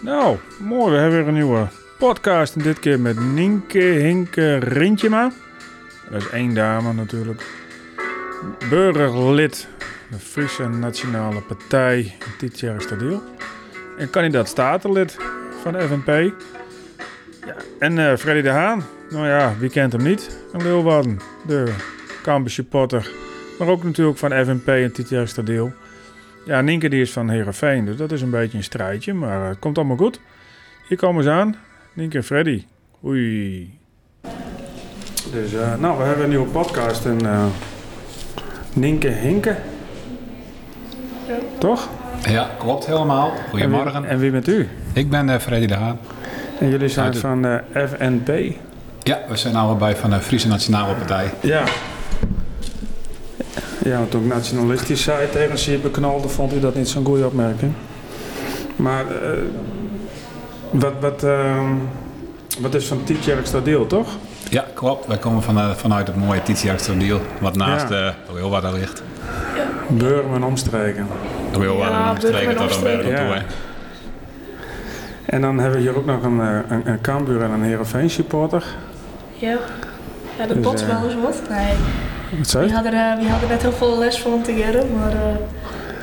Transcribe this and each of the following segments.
Nou, mooi. We hebben weer een nieuwe podcast. En dit keer met Nienke Hinke Rintjema. Dat is één dame natuurlijk. Burgerlid. De Friese Nationale Partij. Dit jaar is. En kandidaat statenlid van de FNP. Ja, en eh, Freddy de Haan. Nou ja, wie kent hem niet? Een Leeuwarden. De Cambuur supporter. Maar ook natuurlijk van FNP en dit jaar. Ja, Nienke die is van Herenveen, dus dat is een beetje een strijdje, maar eh, het komt allemaal goed. Hier komen ze aan, Nienke en Freddy. Oei. Dus, eh, nou, we hebben een nieuwe podcast en eh Nienke Hinke. Toch? Ja, klopt helemaal. En Goedemorgen. wie, en wie bent u? Ik ben eh, Freddy de Haan. En jullie zijn Uit van eh, FNP. Ja, we zijn allebei van de Friese Nationale Partij. Ja. Ja, want ook nationalistisch zei tegen ze beknalde, vond u dat niet zo'n goede opmerking. Maar eh, wat, wat, ehm, wat is van Tietjerks dat deel, toch? Ja, klopt. Wij komen van, eh, vanuit het mooie Tietiakstroodiel, wat naast Ja. eh Leeuwarden ligt. Burgen en omstreken. Leeuwarden Ja, en omstreken tot een berg omstreken. toe. Ja. hè. En dan hebben we hier ook nog een, eh, een, een Cambuur en een Heerenveen supporter. Ja. Ja, dat Dus, botst eh, wel eens wat. Nee, Wat zei we je? hadden, eh, we hadden net heel veel les van together, maar eh,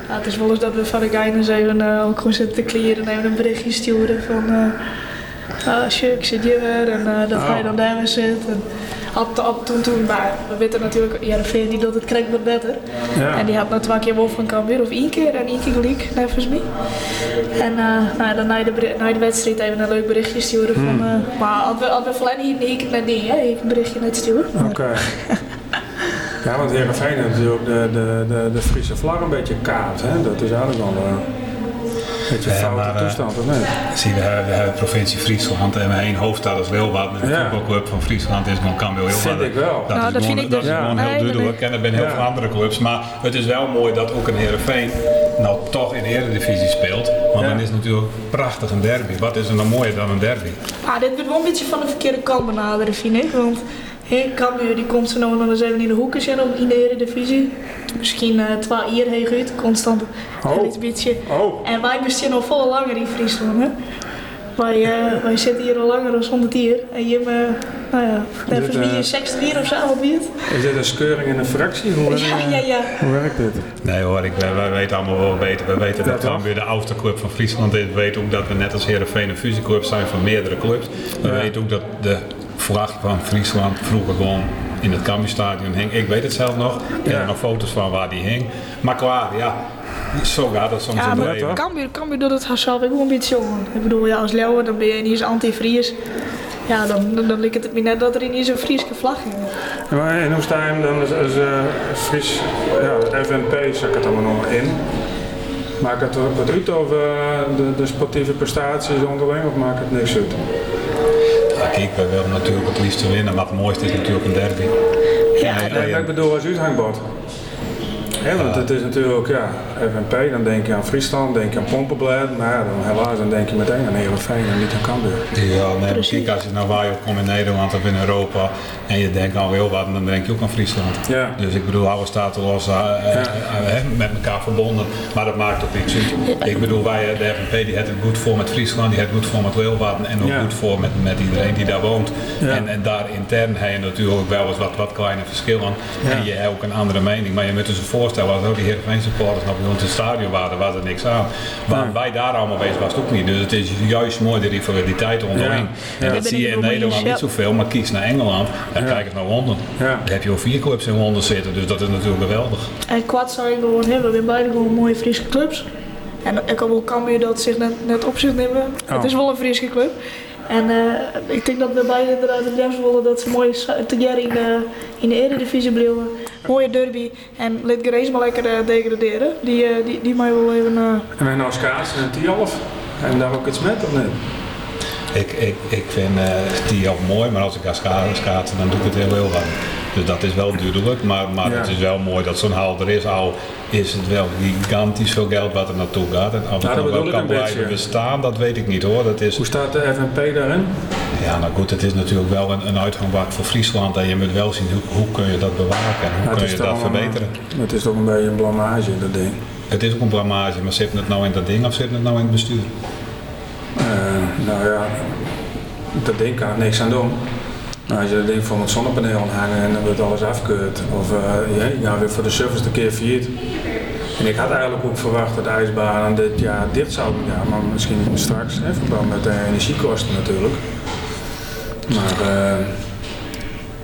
ja, het is wel eens dat we van de guidance even eh, ook gewoon zitten te kleren en even een berichtje sturen van eh ah, shit, ik zit hier weer en eh, dat ga je Oh. dan daar weer zitten. En Had, had toen, toen, maar we weten natuurlijk, ja, de veer die doet het krijgt wat beter. Ja. En die had nou twee keer wol van Cambuur, of één keer en één keer gelijk, nevens mij. En uh, nou, dan na de, na de wedstrijd even een leuk berichtje sturen van, Hmm. maar als we, als we hier niet, ik net niet, hè, ik een berichtje net sturen. Oké. ja, want Heerenveen heeft natuurlijk de, de, de, de Friese vlag een beetje kaart. Hè? Dat is eigenlijk wel eh, een beetje een Ja, foute maar, eh, toestand, of niet? Zie, we, hebben, we hebben provincie Friesland en we hebben één hoofdstad als Leeuwarden. En de Ja. voetbalclub van Friesland is gewoon Cambuur Leeuwarden. Vind ik wel. Dat Nou, is dat gewoon, vind ik dat dus- is Ja. gewoon heel duidelijk. En er zijn heel Ja. veel andere clubs. Maar het is wel mooi dat ook een Heerenveen nou toch in de Eredivisie speelt. Want Ja. dan is het natuurlijk prachtig een derby. Wat is er nou mooier dan een derby? Maar dit wordt wel een beetje van de verkeerde kant benaderen, vind ik. Want hey, Cambuur die komt zo nou nog eens even in de hoeken zitten in de Eredivisie. Misschien eh twee hier heen uit, constant Oh. een beetje. Oh, En wij bestaan al veel langer in Friesland, hè. Wij, eh, wij zitten hier al langer dan 100 jaar. En je, eh, nou ja, nevens eh, wie je 60 hier of zo, wat is dit een skeuring in een fractie? Hoe, Ja, ja, ja. hoe werkt dit? Nee hoor, ik, wij, wij weten allemaal wel beter. We weten dat? Cambuur de oudste club van Friesland is. We weten ook dat we net als Heerenveen een fusieclub zijn van meerdere clubs. We Ja. weten ook dat de vlag van Friesland vroeger gewoon in het Cambuurstadion hing. Ik weet het zelf nog. Ik Ja. heb nog foto's van waar die hing. Maar klaar, ja, zo gaat het soms Ja, in het maar leven. toch? Cambuur, Cambuur doet het zelf ook wel een beetje zo. Ik bedoel, ja, als Leeuwen dan ben je niet eens anti-Fries. Ja, dan, dan, dan lijkt het me net dat er in niet zo'n Friese vlag ging. Ja, maar en hoe sta je hem dan als, als eh, Fries, ja, FNP, ik het allemaal nog in? Maakt het wat wat uit over eh, de, de sportieve prestaties onderling of maakt het niks uit? Ja, kijk, we willen natuurlijk het liefst winnen. Maar het mooiste is natuurlijk een derby. Ja, Ja, Nee, maar ik bedoel als uithangbord. Hè, want het is natuurlijk, ja, FNP, dan denk je aan Friesland, denk je aan Pompenblad, maar ja, dan helaas dan denk je meteen aan Heerenveen en niet aan Cambuur. Ja, nee, kijk, als je nou waar je komt in Nederland of in Europa en je denkt aan Leeuwarden, dan denk je ook aan Friesland. Ja. Dus ik bedoel, alles staat er los eh, eh, eh, hè, met elkaar verbonden, maar dat maakt ook niks uit. Ik bedoel, wij, de FNP, die heeft het goed voor met Friesland, die heeft het goed voor met Leeuwarden en ook Ja. goed voor met, met iedereen die daar woont. Ja. En, en daar intern heb je natuurlijk wel eens wat, wat kleine verschillen Ja. en je hebt ook een andere mening. Maar je moet je je voorstellen, als ook die Heerenveen supporters nog bij ons in het stadion waren, was er niks aan. Waar Nee. wij daar allemaal bezig was het ook niet. Dus het is juist mooi de rivaliteit onderling. Ja. En Ja. dat zie je in Nederland niet zoveel, maar kies naar Engeland, dan Ja. kijk eens naar Londen. Ja. Daar heb je al vier clubs in Londen zitten, dus dat is natuurlijk geweldig. En kwad zou je gewoon hebben. We hebben beide gewoon mooie Friese clubs. En ik kan wel Cambuur dat zich net, net op zich nemen. Oh. Het is wel een Friese club. En eh, ik denk dat we beide inderdaad het juist willen dat ze mooi together in de, in de Eredivisie blijven. Mooie derby. En laat Grace maar lekker eh, degraderen. Die, eh, die, die mij wel even... eh, En wij nou schaatsen en Tialf, en daar ook iets met of niet? Ik, ik, ik vind eh die mooi, maar als ik ga scha- schaatsen, dan doe ik het heel heel lang. Dus dat is wel duidelijk, maar, maar Ja. het is wel mooi dat zo'n hal er is. Al is het wel gigantisch veel geld wat er naartoe gaat. En of het wel kan blijven beetje. bestaan, dat weet ik niet hoor. Dat is, Hoe staat de FNP daarin? Ja, nou goed, het is natuurlijk wel een, een uitgangspunt voor Friesland en je moet wel zien hoe, hoe kun je dat bewaken en hoe Nou, kun je dat een- verbeteren. Het is toch een beetje een blamage, dat ding. Het is ook een blamage, maar zit het nou in dat ding of zit het nou in het bestuur? Eh, nou ja, dat ding kan niks aan doen. Nou, als je dat ding van het zonnepaneel hangen en dan wordt alles afkeurd. Of uh, ja, je gaat weer voor de service een keer failliet. En ik had eigenlijk ook verwacht dat de ijsbaan dit jaar dicht zou gaan, maar misschien straks, in verband met de energiekosten natuurlijk. Maar uh,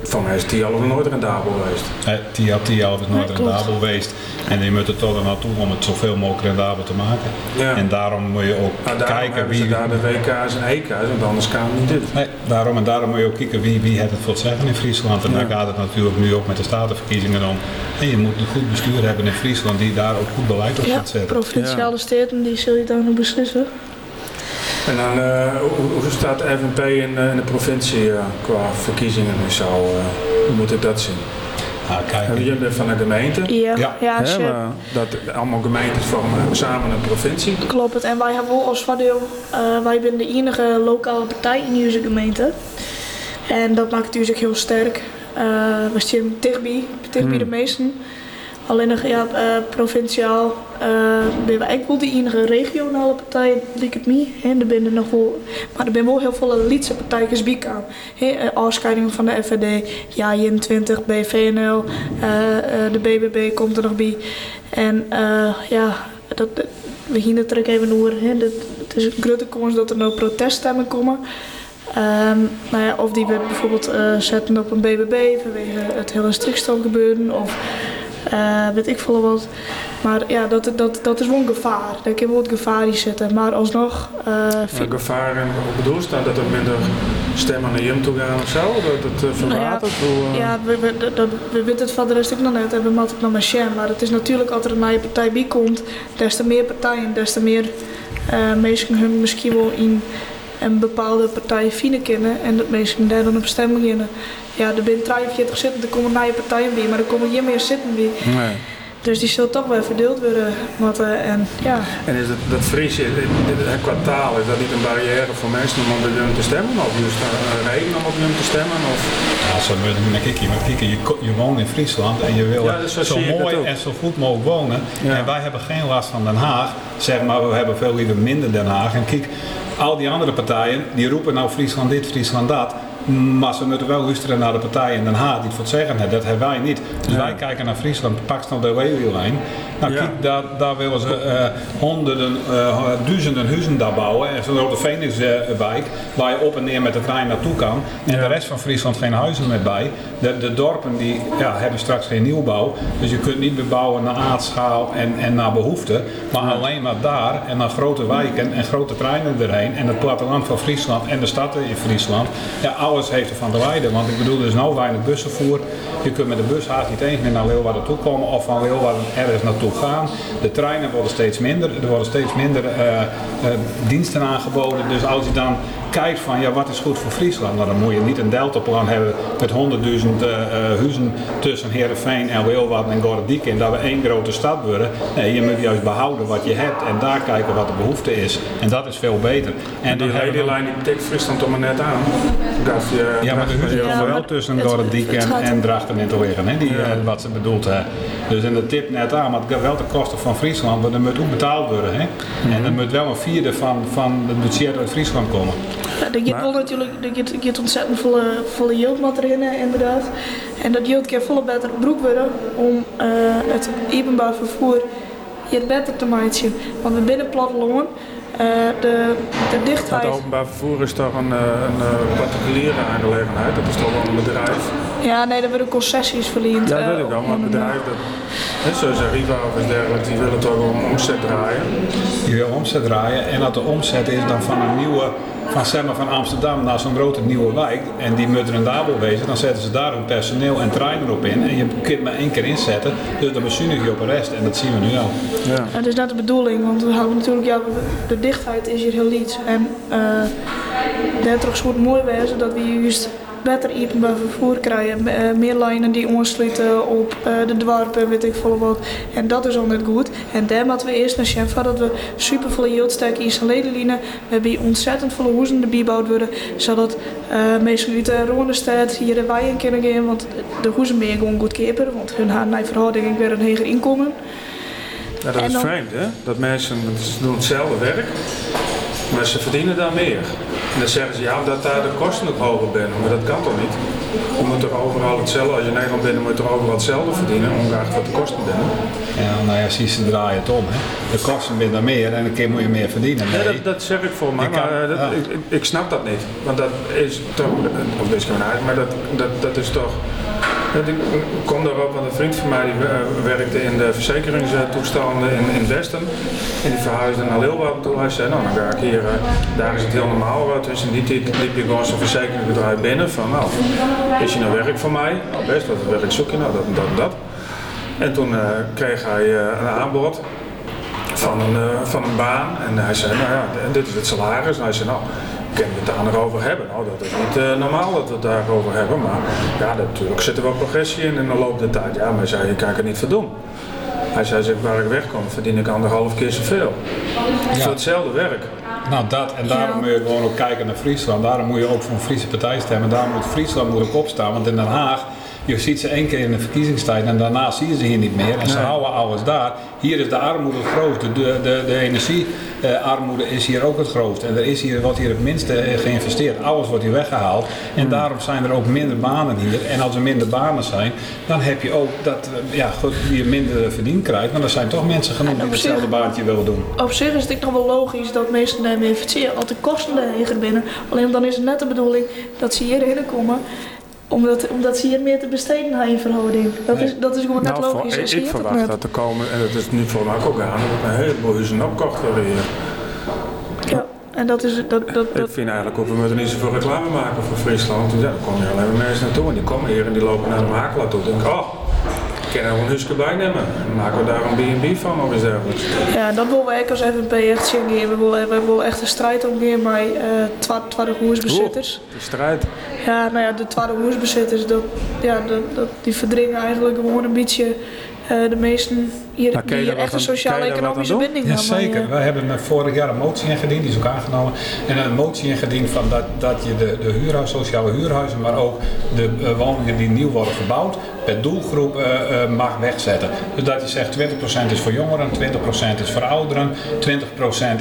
van mij is die al nooit rendabel geweest. Die had die al nooit rendabel geweest. En je moet er toch naartoe om het zoveel mogelijk rendabel te maken. Ja. En daarom moet je ook nou, kijken wie... daar de WK's en EK's, want anders kan het niet dit. Nee, daarom en daarom moet je ook kijken wie, wie het voor het zeggen in Friesland. En ja. daar gaat het natuurlijk nu ook met de statenverkiezingen om. En je moet een goed bestuur hebben in Friesland die daar ook goed beleid op ja, gaat zetten. provinciale steden, die zul je dan nog beslissen. En dan, uh, hoe, hoe, staat de FNP in, uh, in de provincie uh, qua verkiezingen en zo? hoe moet ik dat zien? Kijk. Jullie bent van de gemeente? Ja, ja. dat allemaal gemeentes vormen samen een provincie. Klopt, en wij hebben als voordeel, wij zijn de enige lokale partij in onze gemeente. En dat maakt het natuurlijk heel sterk. we staan dichtbij, dichtbij hmm. de meesten. Alleen nog ja, uh, provinciaal uh, ben eigenlijk wel de enige regionale partij, denk ik niet. He, er zijn nog wel, maar er zijn wel heel veel lietse partijen bij aan. Uh, afscheiding van de FVD, ja 21, BVNL, de BBB komt er nog bij. En ja, dat, we gingen het er even over. Het is een grote kans dat er nou proteststemmen komen. Um, nou of die we bijvoorbeeld zetten op een BBB vanwege het hele gebeuren. Of uh, weet ik veel wat. Maar ja, dat, dat, dat is wel een gevaar. Dat kan wel het gevaar die zitten. Maar alsnog... Uh, een gevaar en wat bedoel staan dat er minder stemmen naar hem toe gaan of zo? Dat het uh, verwatert? Nou ja, ja, we, we, dat, we weten het van de rest ook nog net en we maken het nog maar share. Maar het is natuurlijk als er een nieuwe partij bij komt, des te meer partijen, des te meer uh, mensen hun misschien wel in een bepaalde partij vinden kennen en dat mensen daar dan op stemmen beginnen. Ja, er zijn 43 zitten, er komen nieuwe partijen bij, maar er komen hier meer zitten bij. Nee. Dus die zullen toch wel verdeeld worden. Wat, uh, en, ja. en is dat, dat Friese, het kwartaal, is dat niet een barrière voor mensen om op hun te stemmen? Of is er een reden om op hun te stemmen? Of? Ja, zo moet je kijken. Maar kijken, je, je woont in Friesland en je wil ja, zo mooi en zo goed mogelijk wonen. Ja. En wij hebben geen last van Den Haag. Zeg maar, we hebben veel liever minder Den Haag. En kijk, al die andere partijen, die roepen nou Friesland dit, Friesland dat. Maar ze moeten wel luisteren naar de partijen in Den Haag die het voor het zeggen hebben. Dat hebben wij niet. Dus wij kijken naar Friesland, pak snel de railway Nou, kijk, daar, daar willen ze uh, honderden, uh, duizenden huizen daar bouwen. En zo'n grote Phoenixwijk, waar je op en neer met de trein naartoe kan. En de rest van Friesland geen huizen meer bij. De, de dorpen die ja, hebben straks geen nieuwbouw. Dus je kunt niet bebouwen naar aardschaal en, en naar behoefte. Maar alleen maar daar en naar grote wijken en grote treinen erheen. En het platteland van Friesland en de stad in Friesland. Ja, heeft ervan te wijden. Want ik bedoel, er is nou weinig bussenvoer. Je kunt met de bus haast niet eens meer naar Leeuwarden toe komen of van Leeuwarden ergens naartoe gaan. De treinen worden steeds minder. Er worden steeds minder uh, uh, diensten aangeboden. Dus als je dan kijkt van ja, wat is goed voor Friesland, nou, dan moet je niet een deltaplan hebben met 100.000 uh, huizen tussen Heerenveen en Leeuwarden en Gordiek en dat we één grote stad worden. Nee, je moet juist behouden wat je hebt en daar kijken wat de behoefte is. En dat is veel beter. En, die hele lijn die tikt Friesland toch maar net aan. Je, ja, maar de huizen komen wel tussen Gordiek en, en Drachten in te liggen, hè, die, ja. uh, wat ze bedoelt hebben. Dus in de tip net aan, maar het gaat wel de kosten van Friesland, maar dat moet ook betaald worden. Hè? Mm -hmm. En er moet wel een vierde van, van het budget uit Friesland komen. Ja, er gaat wel natuurlijk er gaat, ontzettend volle, volle yieldmat erin, inderdaad. En dat yield kan volle beter broek worden om uh, het openbaar vervoer hier beter te maken. Want we binnen platteland uh, de, de dichtheid... Het openbaar vervoer is toch een, een, een particuliere aangelegenheid, dat is toch wel een bedrijf? Ja, nee, daar worden concessies verleend. Ja, dat weet ik wel, maar het bedrijf, dat, hè, zoals Arriva of dergelijke, die willen toch wel een omzet draaien. Die willen omzet draaien en dat de omzet is dan van een nieuwe van, zeg maar, van Amsterdam naar zo'n grote nieuwe wijk en die moet rendabel wezen, dan zetten ze daar hun personeel en treinen op in en je kunt maar één keer inzetten, dus dan bezuinig je op de rest en dat zien we nu al. Ja. Het is net de bedoeling, want we houden natuurlijk, ja, de dichtheid is hier heel liet en uh, het is goed mooi wezen dat we juist beter openbaar vervoer krijgen. Uh, meer lijnen die aansluiten op uh, de dwarpen, weet ik veel wat. En dat is al net goed. En daar moeten we eerst naar Sjenfa dat we super veel yieldsterke installeren. We hebben ontzettend veel huizen erbij gebouwd worden. Zodat uh, mensen uit de Ronestad hier de wei in kunnen gaan. Want de huizen meer gewoon goedkoper. Want hun hebben naar verhouding weer een hoger inkomen. Ja, dat is fijn hè? Dat mensen doen hetzelfde werk. Maar ze verdienen daar meer. En dan zeggen ze ja, omdat daar de kosten ook hoger zijn. Maar dat kan toch niet? Je moet toch overal hetzelfde, als je in Nederland bent, moet je toch overal hetzelfde verdienen, ongeacht wat de kosten zijn. Ja, nou ja, zie ze draaien het om. Hè. De kosten zijn meer en een keer moet je meer verdienen. Nee. Ja, dat, dat, zeg ik voor mij, maar dat, ja. ik, ik, snap dat niet. Want dat is toch, of discriminatie, maar dat, dat, dat is toch ik kom daarop, want een vriend van mij die, uh, werkte in de verzekeringstoestanden in, in Westen. En die verhuisde naar Leeuwarden toe. Hij zei, nou dan ga ik hier, uh, daar is het heel normaal. Dus die liep je gewoon zo'n verzekeringsbedrijf binnen van, nou, is je nou werk voor mij? Nou best, wat werk zoek je nou, dat en dat en dat. En toen kreeg hij een aanbod van een, van een baan. En hij zei, nou ja, dit is het salaris. En hij nou, kunnen we het daar nog over hebben? Nou, dat is niet uh, normaal dat we het daarover hebben, maar ja, natuurlijk zit er wel progressie in in de loop der tijd. Ja, maar zei, je kan er niet voor doen. Hij zei, zeg, waar ik wegkom, verdien ik anderhalf keer zoveel. Ja. Voor hetzelfde werk. Nou, dat en daarom moet je gewoon ook kijken naar Friesland. Daarom moet je ook voor een Friese partij stemmen. Daarom moet Friesland moet ook opstaan. Want in Den Haag je ziet ze één keer in de verkiezingstijd en daarna zie je ze hier niet meer. En ze houden alles daar. Hier is de armoede het grootste. De, de, de energiearmoede is hier ook het grootste. En er is hier, wordt hier het minste geïnvesteerd. Alles wordt hier weggehaald. En hmm. daarom zijn er ook minder banen hier. En als er minder banen zijn, dan heb je ook dat ja, goed, je minder verdiend krijgt. Maar er zijn toch mensen genoeg die hetzelfde baantje willen doen. Op zich is het nog wel logisch dat mensen daarmee investeren. Al de kosten liggen binnen. Alleen dan is het net de bedoeling dat ze hierheen komen omdat, omdat ze hier meer te besteden hebben in verhouding. Dat, is, dat is gewoon net nou, logisch. Voor, ik, ik verwacht dat er komen, en dat is nu voor mij ook aan, dat een heleboel huizen opkocht worden hier. Ja, en dat is... Dat, dat, dat... Ik vind eigenlijk ook, we moeten niet zoveel reclame maken voor Friesland. Ja, dan komen hier alleen maar mensen naartoe en die komen hier en die lopen naar de makelaar toe. denk oh, kunnen we een huisje bijnemen. Dan maken we daar een B&B van of iets dergelijks. Ja, dat willen we als FNP echt zien. We willen, we willen echt een strijd opnemen met uh, tweede hoersbezitters. De strijd? Ja, nou ja, de tweede hoersbezitters, dat, ja, dat, dat, die verdringen eigenlijk gewoon een beetje uh, de meesten hier, nou, die echt een sociaal-economische binding hebben. Ja, zeker. Wij hebben vorig jaar een motie ingediend, die is ook aangenomen. En een motie ingediend van dat, dat je de, de huurhuis, sociale huurhuizen, maar ook de uh, woningen die nieuw worden gebouwd, per doelgroep uh, mag wegzetten. Dus dat je zegt 20% is voor jongeren, 20% is voor ouderen,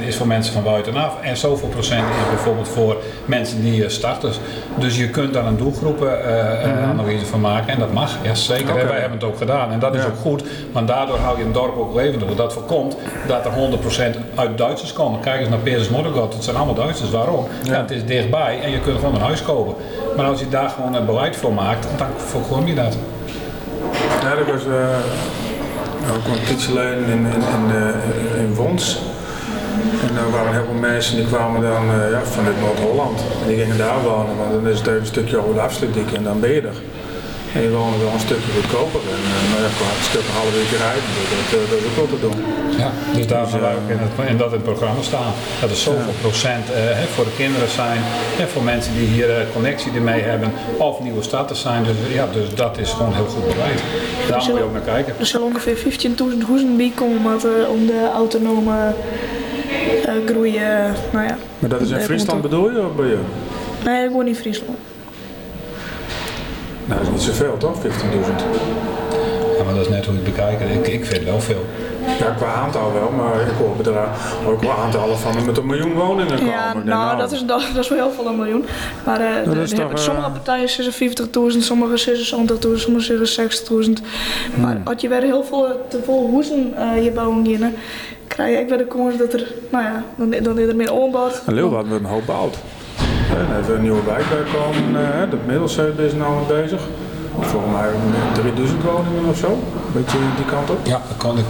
20% is voor mensen van buitenaf en zoveel procent is bijvoorbeeld voor mensen die starten. Dus je kunt daar een doelgroepenanalyse -hmm. van maken en dat mag, ja zeker. Okay. Wij hebben het ook gedaan en dat is ook goed, want daardoor hou je een dorp ook levendig. Dat voorkomt dat er 100% uit Duitsers komen. Kijk eens naar Peers Moddergat, het zijn allemaal Duitsers. Waarom? Ja. het is dichtbij en je kunt gewoon een huis kopen. Maar als je daar gewoon een beleid voor maakt, dan voorkom je dat. Ja, dat was ook een tijdje in, in, in, uh, in Wons. En daar waren heel veel mensen die kwamen dan uh, ja, vanuit Noord-Holland. En die gingen daar wonen, want dan is het even een stukje over de afsluitdijk en dan ben je er. En je wonen wel een stukje goedkoper. En uh, qua een stuk een half uurtje rijden, dat, dat, dat, is ook wel te doen. Ja, dus daar dus, uh, in, het, in dat in het programma staan. Dat er zoveel ja. procent uh, hè, voor de kinderen zijn, hè, voor mensen die hier connectie ermee hebben, of nieuwe starters zijn. Dus, ja, dus dat is gewoon heel goed bereid. Daar moet je ook naar kijken. Er zullen ongeveer 15.000 hoezen bij komen om de autonome groeien. Nou ja, maar dat is in Friesland bedoel je of bij je? Nee, gewoon in Friesland. Nou, dat is niet zoveel toch, 15.000? Ja, maar dat is net hoe je het bekijkt. Ik, ik vind wel veel. Ja, qua aantal wel, maar ik hoor bedrag, ook wel aantallen van met een miljoen woningen komen. Ja, nou, nou, Dat, is, dat, is wel heel veel een miljoen. Maar uh, de, de, toch, sommige partijen zeggen 50.000, sommige zeggen 70.000, sommige zeggen 60.000. Hmm. Maar als je weer heel veel te vol hoezen uh, je bouwen krijg krijg ik weer de kans dat er, nou ja, dan, dan is er meer ombouwt. En Leeuwarden wordt een hoop Er is een nieuwe wijk bij komen, uh, de Middelzeut is nu bezig. Volgens mij 3000 woningen of zo, een beetje die kant op. Ja, er komen,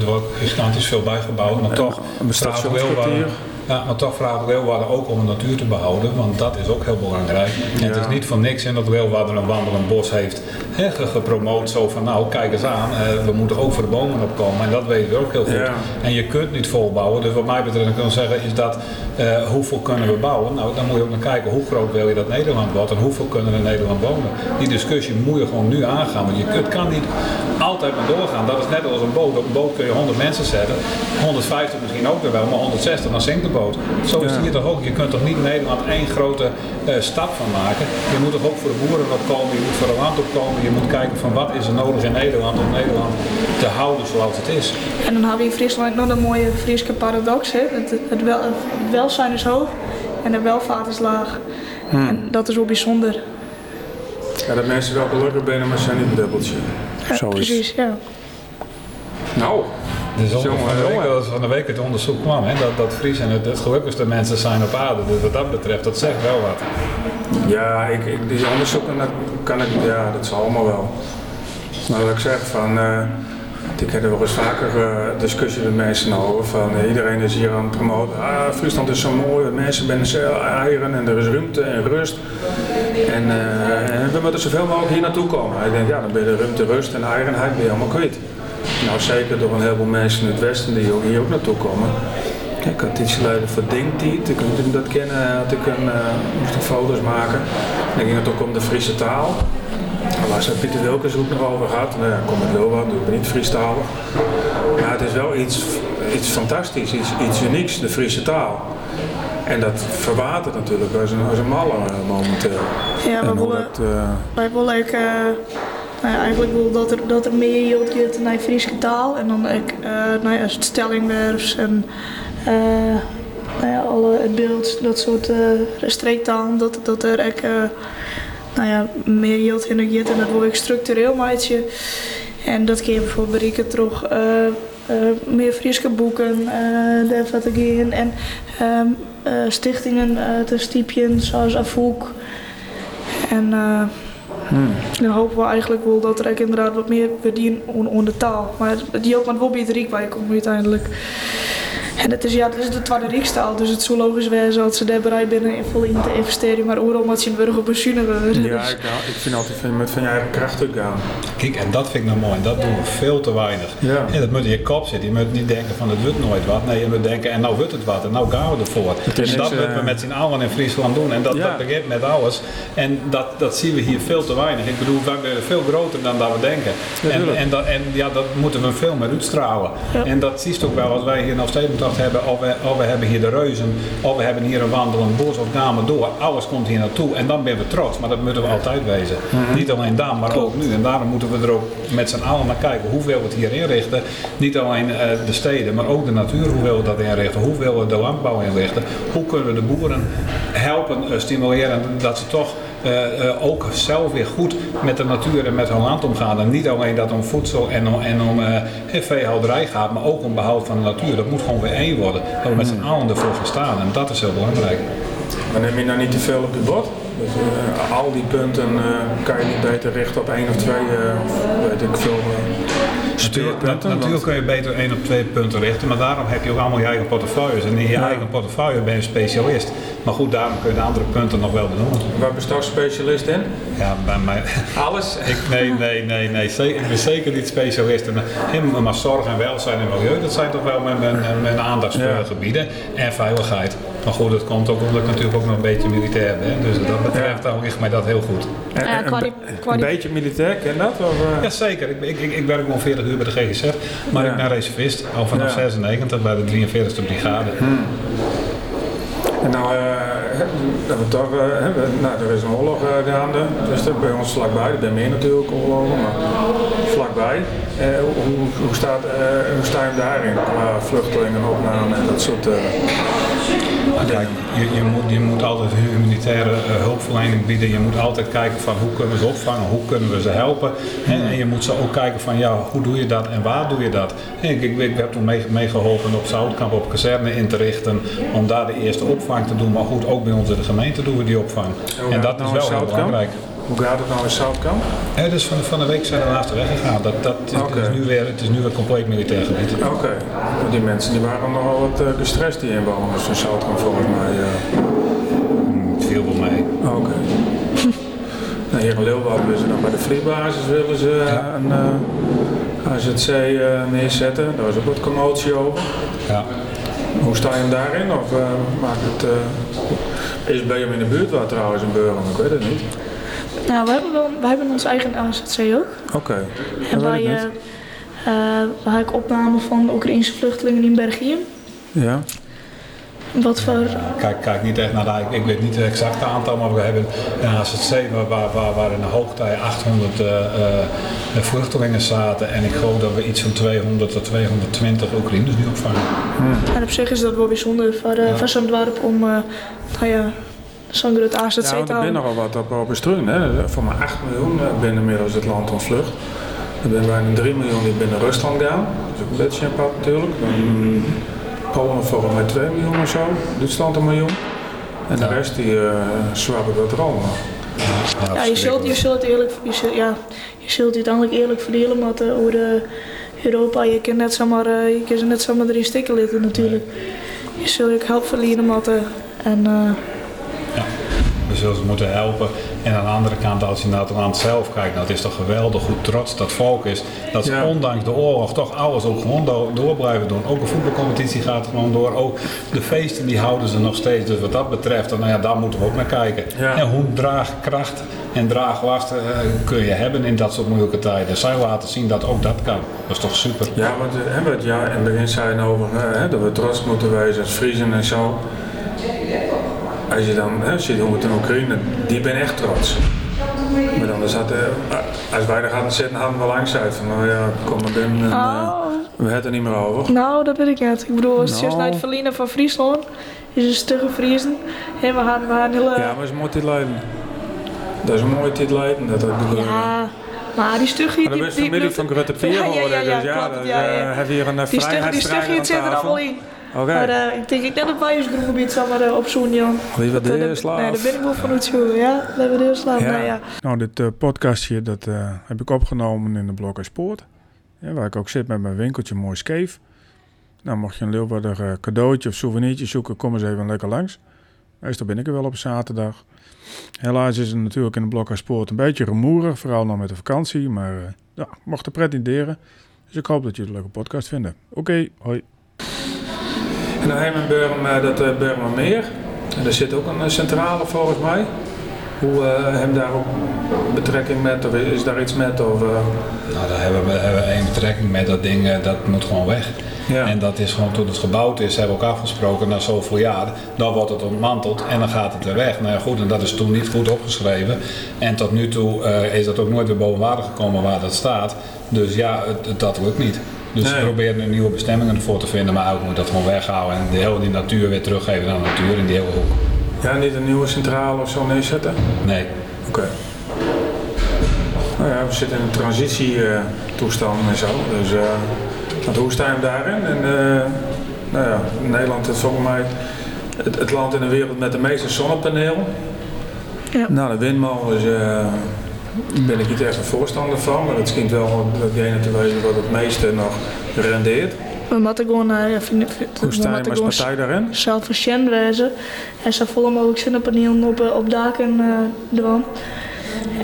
er wordt gigantisch veel bijgebouwd, maar toch een stationskwartier. Ja, maar toch vraagt Leeuwarden ook om de natuur te behouden, want dat is ook heel belangrijk. En het is niet voor niks in dat Leeuwarden een wandelend bos heeft he, gepromoot. Zo van, nou kijk eens aan, eh, we moeten ook voor de bomen opkomen. En dat weten we ook heel goed. En je kunt niet volbouwen. Dus wat mij betreft kan ik zeggen is dat, uh, hoeveel kunnen we bouwen? Nou, dan moet je ook naar kijken, hoe groot wil je dat Nederland wordt en hoeveel kunnen er in Nederland wonen? Die discussie moet je gewoon nu aangaan, want je kunt, kan niet altijd maar doorgaan. Dat is net als een boot. Op een boot kun je 100 mensen zetten, 150 misschien ook weer wel, maar 160 dan zinkt de boot. Zo is het hier toch ook. Je kunt toch niet Nederland één grote uh, stap van maken. Je moet toch ook voor de boeren opkomen, je moet voor de land opkomen. Je moet kijken van wat is er nodig in Nederland om Nederland te houden zoals het is. En dan hebben we in Friesland nog een mooie Friese paradox. Hè? Het, het, wel, het welzijn is hoog en de welvaart is laag. Hmm. En dat is wel bijzonder. Ja, dat mensen wel gelukkig zijn, maar zijn niet een dubbeltje. Ja, Zo precies, ja. Nou, dus van, de week, van de week het onderzoek kwam, hè, dat, dat Friesen het, het gelukkigste mensen zijn op aarde. Dus wat dat betreft, dat zegt wel wat. Ja, ik, ik, die onderzoeken, dat kan ik, ja, dat zal allemaal wel. Maar wat ik zeg, van, uh, ik heb er wel eens vaker uh, discussie met mensen over. Van, uh, iedereen is hier aan het promoten. Ah, Friesland is zo mooi, mensen zijn eieren en er is ruimte en rust. En, en we moeten zoveel mogelijk hier naartoe komen. Ik denk, ja, dan ben je de ruimte, rust en eigenheid ben je allemaal kwijt. Nou, zeker door een heleboel mensen in het Westen die hier ook naartoe komen. Ik had iets geleden voor ik moet dat kennen, had ik een, moest ik foto's maken. En dan ging het ook om de Friese taal. Waar ze Pieter Wilkens ook nog over gehad. Nou ja, kom het wel wat, doe ik niet Friestalig. Maar het is wel iets, iets fantastisch, iets, iets unieks, de Friese taal. En dat verwatert natuurlijk als een, als een malle momenteel. Ja, we willen, dat, uh, wij willen ook, uh, nou ja, eigenlijk wil dat er, dat er meer yield gaat naar Friese taal. En dan ook uh, nou ja, stellingwerfs en nou ja, alle, het beeld, dat soort streektaal, dat, dat er ook nou ja, meer yield gaat. En dat wil ik structureel maatje. En dat kun je bijvoorbeeld bereiken toch meer Friese boeken, uh, de strategieën en um, stichtingen te stiepjen zoals Avoek. En Hmm. Dan hopen we eigenlijk wel dat er ook inderdaad wat meer verdienen onder de taal. Maar die ook, want wel bij het Riek waar je komt uiteindelijk. En het is, ja, het is de tweede Rijkstaal, dus het zou logisch zijn als ze daar bereid zijn in vol in te investeren, maar overal moet je een burger worden. Ja, ik, ik vind altijd vind, met van je eigen kracht gaan. Kijk, en dat vind ik nou mooi, dat doen we veel te weinig. Ja. En dat moet in je kop zitten. Je moet niet denken van het wordt nooit wat. Nee, je moet denken en nou wordt het wat en nou gaan we ervoor. En dat moeten we eh, met z'n allen in Friesland doen en dat, ja. dat begint met alles. En dat, dat zien we hier veel te weinig. Ik bedoel, wij zijn veel groter dan dat we denken. en, en, dat, en ja, dat moeten we veel meer uitstralen. En dat zie je ook wel als wij hier nog steeds hebben, of we, of we hebben hier de reuzen, of we hebben hier een wandelend bos of dame door. Alles komt hier naartoe en dan ben we trots, maar dat moeten we altijd wezen. Mhm. Niet alleen dan, maar ook nu. En daarom moeten we er ook met z'n allen naar kijken hoeveel we het hier inrichten. Niet alleen uh, de steden, maar ook de natuur, hoe willen we dat inrichten? Hoe willen we de landbouw inrichten? Hoe kunnen we de boeren helpen, uh, stimuleren dat ze toch uh, uh, ook zelf weer goed met de natuur en met hun land omgaan. En niet alleen dat om voedsel en om, en om uh, veehouderij gaat, maar ook om behoud van de natuur. Dat moet gewoon weer één worden. Dat we met z'n allen ervoor gaan staan. En dat is heel belangrijk. Maar neem je nou niet te veel op je bord? Dus, uh, al die punten uh, kan je niet beter richten op één of twee, uh, weet ik veel, Natuurlijk, natuurlijk kun je beter één of twee punten richten, maar daarom heb je ook allemaal je eigen portefeuilles. En in je eigen portefeuille ben je specialist. Maar goed, daarom kun je de andere punten nog wel benoemen. Waar bestaat specialist in? Ja, bij mij. Alles? ik, nee, nee, nee, nee. Ik ben zeker niet specialist. Maar zorg en welzijn en milieu, dat zijn toch wel mijn, mijn, mijn aandachtsgebieden. En veiligheid. Maar goed, dat komt ook omdat ik natuurlijk ook nog een beetje militair ben. Dus dat betreft dan ligt mij dat heel goed. En, een beetje militair, ken dat? Of, uh... Ja, zeker. Ik, ik, ik, ik werk al 40 uur bij de GGZ. Maar ik ben reservist, al vanaf 96 bij de 43e brigade. Hmm. En nou, uh, dat we toch, uh, nou, er is een oorlog uh, gaande, dus dat bij ons vlakbij, er zijn meer natuurlijk oorlogen, maar vlakbij. hoe, hoe, staat, hoe sta je daarin qua vluchtelingen, opname en dat soort Kijk, je, je, moet, je moet altijd humanitaire uh, hulpverlening bieden. Je moet altijd kijken van hoe kunnen we ze opvangen, hoe kunnen we ze helpen. En, en je moet ze ook kijken van ja, hoe doe je dat en waar doe je dat. ik, ik, ik heb toen meegeholpen mee op Zoutkamp op kazerne in te richten om daar de eerste opvang te doen. Maar goed, ook bij ons in de gemeente doen we die opvang. En, dat is wel heel belangrijk. Hoe gaat het nou in Zoutkamp? Ja, dus van, van de week zijn we naast de weg gegaan. Dat, dat is, het, is nu weer, het is nu weer compleet militair gebied. Oké. Die mensen die waren nogal wat uh, gestrest, die inwoners van Zoutkamp volgens mij. Uh... Het viel wel mee. Oké. Okay. nou, hier in Leeuwarden willen ze dan bij de vliegbasis willen ze ja. een uh, AZC neerzetten. Daar was ook wat commotie over. Ja. Hoe sta je hem daarin? Of maakt het... Is bij hem in de buurt waar trouwens een burger? Ik weet het niet. Nou, we hebben, wel, we hebben ons eigen AZC ook. Oké. En wij, uh, uh, ik opname van Oekraïnse vluchtelingen in België. Ja. Wat voor? Kijk, kijk niet echt naar de, ik weet niet het exacte aantal, maar we hebben een AZC waar, waar, waar in de hoogtij 800 uh, uh, vluchtelingen zaten. En ik geloof dat we iets van 200 tot 220 Oekraïners nu opvangen. Hmm. En op zich is dat wel bijzonder voor, uh, ja. voor zo'n dorp om, uh, nou ja, zo'n groot AZC ja, te houden. er binnen al wat op, op bestruin, hè. Voor maar 8 miljoen binnen inmiddels het land ontvlucht. Er zijn bijna 3 miljoen die binnen Rusland gaan. Dat is ook een beetje apart natuurlijk. Dan, Polen volgens mij 2 miljoen of zo, Duitsland een miljoen. En de rest die uh, dat er allemaal. Ja, ja, je, zult, je zult het eerlijk, je zult, ja, je zult het uiteindelijk eerlijk verdelen, maar uh, over uh, Europa, je kan net zomaar, uh, je kan net zomaar drie stikken litten natuurlijk. Je zult ook help verliezen, maar en ja, we zullen ze moeten helpen. En aan de andere kant, als je naar het land zelf kijkt, nou, het is toch geweldig hoe trots dat volk is. Dat ze ja. ondanks de oorlog toch alles ook gewoon door, door, blijven doen. Ook de voetbalcompetitie gaat gewoon door. Ook de feesten die houden ze nog steeds. Dus wat dat betreft, dan, nou ja, daar moeten we ook naar kijken. Ja. En hoe draagkracht en draaglast uh, kun je hebben in dat soort moeilijke tijden. Zij laten zien dat ook dat kan. Dat is toch super. Ja, want we hebben het jaar in het begin zijn over hè, dat we trots moeten wezen als Friesen en zo als je dan hè, ziet hoe het in Oekraïne, die ben echt trots. Maar dan zat, uh, als wij er gaan zitten, hadden we langs uit van, nou ja, kom maar binnen en uh, we hebben het er niet meer over. Nou, dat weet ik niet. Ik bedoel, als het nou. naar het verliezen van Friesland, is het stugge Friesen. En we gaan, we gaan hele... Ja, maar ze moet dit leiden. Dat is een mooie tijd leiden. Dat ja. Maar die stuggie... Maar dat is familie van Grutte Pier ja, ja, ja, ja, dus ja, klopt, ja, ja. Hier een die die allemaal in. Okay. Maar uh, ik denk ik net op Wijsgroengebied zal maar uh, op zo'n Jan. Wat de slaaf? Nee, de binnenboel van het school, ja. We hebben de slaaf, ja. Nou, ja. Nou, dit uh, podcastje dat, heb ik opgenomen in de Blokker Sport. Ja, waar ik ook zit met mijn winkeltje Mooi Skeef. Nou, mocht je een Leeuwarder cadeautje of souvenirtje zoeken, kom eens even lekker langs. Meestal ben ik er wel op zaterdag. Helaas is het natuurlijk in de Blokker Sport een beetje rumoerig, vooral nog met de vakantie. Maar ja, mocht er pretenderen. Dus ik hoop dat jullie een leuke podcast vinden. Oké, okay, hoi. En dan hebben we Burm, dat uh, Burmermeer. En daar zit ook een centrale volgens mij. Hoe hebben daar ook betrekking met, of is daar iets met? Of. Nou, daar hebben we, hebben we één betrekking met. Dat ding dat moet gewoon weg. Ja. En dat is gewoon toen het gebouwd is, hebben we ook afgesproken na zoveel jaar. Dan wordt het ontmanteld en dan gaat het weer weg. Nou ja, goed, en dat is toen niet goed opgeschreven. En tot nu toe is dat ook nooit weer boven water gekomen waar dat staat. Dus ja, het, dat lukt niet. Dus nee. we proberen er nieuwe bestemmingen ervoor te vinden, maar ook moet dat gewoon weghouden en de hele die natuur weer teruggeven aan de natuur in die hele hoek. Ja, niet een nieuwe centrale of zo neerzetten? Nee. Oké. Okay. Nou ja, we zitten in een transitietoestand uh, en zo. Dus uh, want hoe staan we daarin? En, uh, nou ja, Nederland is volgens mij het, het, land in de wereld met de meeste zonnepanelen. Ja. Nou, de windmolen is ben ik niet echt een voorstander van, maar het schijnt wel datgene te wezen wat het meeste nog rendeert. We moeten gewoon, uh, ja, vind, Hoe sta je als partij daarin? Zelfverschend wezen en zo vol mogelijk zonnepanelen op, op daken uh, doen.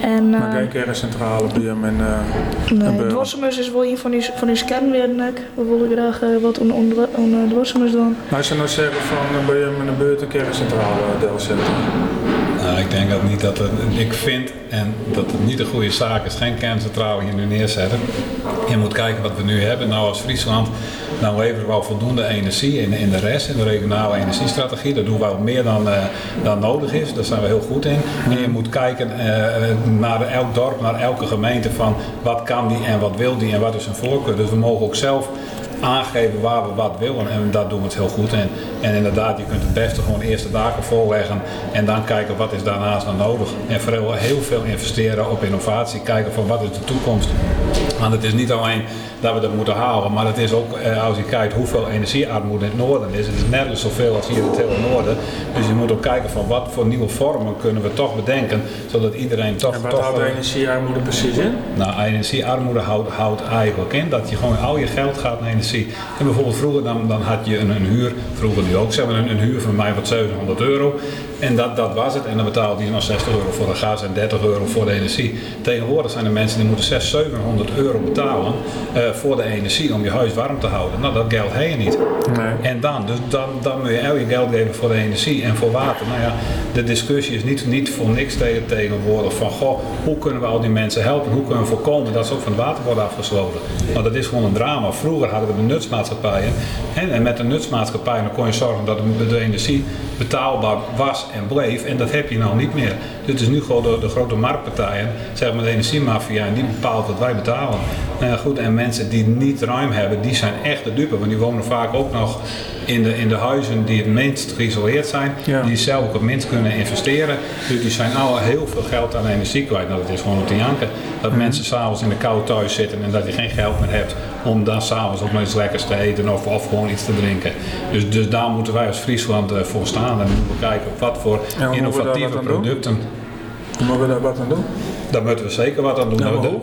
En, maar geen kerncentrale bij hem en uh, Nee, Dwarsemus is wel een van die, van die kernwerden. We willen graag uh, wat aan on, on, on, Dwarsemus doen. Maar ze nou zeggen van bij hem in de buurt een kerncentrale deel ik denk dat niet dat ik vind en dat het niet een goede zaak is, geen kerncentrale hier nu neerzetten. Je moet kijken wat we nu hebben. Nou, als Friesland, nou leveren we wel voldoende energie in, in de rest, in de regionale energiestrategie. Dat doen we wel meer dan, uh, dan nodig is. Daar zijn we heel goed in. En je moet kijken uh, naar elk dorp, naar elke gemeente van wat kan die en wat wil die en wat is een voorkeur. Dus we mogen ook zelf aangeven waar we wat willen en dat doen we het heel goed. En, en inderdaad, je kunt het beste gewoon eerst de daken voorleggen en dan kijken wat is daarnaast nog nodig. En vooral heel veel investeren op innovatie, kijken van wat is de toekomst. Want het is niet alleen dat we dat moeten halen, maar het is ook als je kijkt hoeveel energiearmoede in het noorden is. Het is nergens zoveel als hier in het hele noorden. Dus je moet ook kijken van wat voor nieuwe vormen kunnen we toch bedenken, zodat iedereen toch... En wat toch, houdt energiearmoede precies in? Nou, energiearmoede houdt, houdt eigenlijk in dat je gewoon al je geld gaat naar energie. En bijvoorbeeld vroeger dan, dan had je een, een huur, vroeger nu ook, zeg maar een, een huur van mij van 700 euro. En dat, dat was het. En dan betaalde je nog 60 euro voor de gas en 30 euro voor de energie. Tegenwoordig zijn er mensen die moeten 600, 700 euro betalen uh, voor de energie om je huis warm te houden. Nou, dat geld heb je niet. Nee. En dan, dus dan, dan moet je al je geld geven voor de energie en voor water. Nou ja, de discussie is niet, niet voor niks tegen, tegenwoordig van, goh, hoe kunnen we al die mensen helpen? Hoe kunnen we voorkomen dat ze ook van het water worden afgesloten? Nou, dat is gewoon een drama. Vroeger hadden we de nutsmaatschappijen. En, en met de nutsmaatschappijen dan kon je zorgen dat de, energie betaalbaar was en bleef. En dat heb je nou niet meer. Dus het is nu gewoon de, de grote marktpartijen, zeg maar de energiemafia, en die bepaalt wat wij betalen. Nou ja, goed, en mensen die niet ruim hebben, die zijn echt de dupe. Want die wonen vaak ook nog in de, in de huizen die het minst geïsoleerd zijn. Die zelf ook het minst kunnen investeren. Dus die zijn al heel veel geld aan energie kwijt. Nou, dat is gewoon op te janken. Dat mm. mensen s'avonds in de kou thuis zitten en dat je geen geld meer hebt om dan s'avonds ook nog iets lekkers te eten of, of gewoon iets te drinken. Dus, dus daar moeten wij als Friesland uh, voor staan en moeten we kijken wat voor innovatieve producten. Hoe moeten we daar wat aan doen? Daar moeten we zeker wat aan doen. Nou,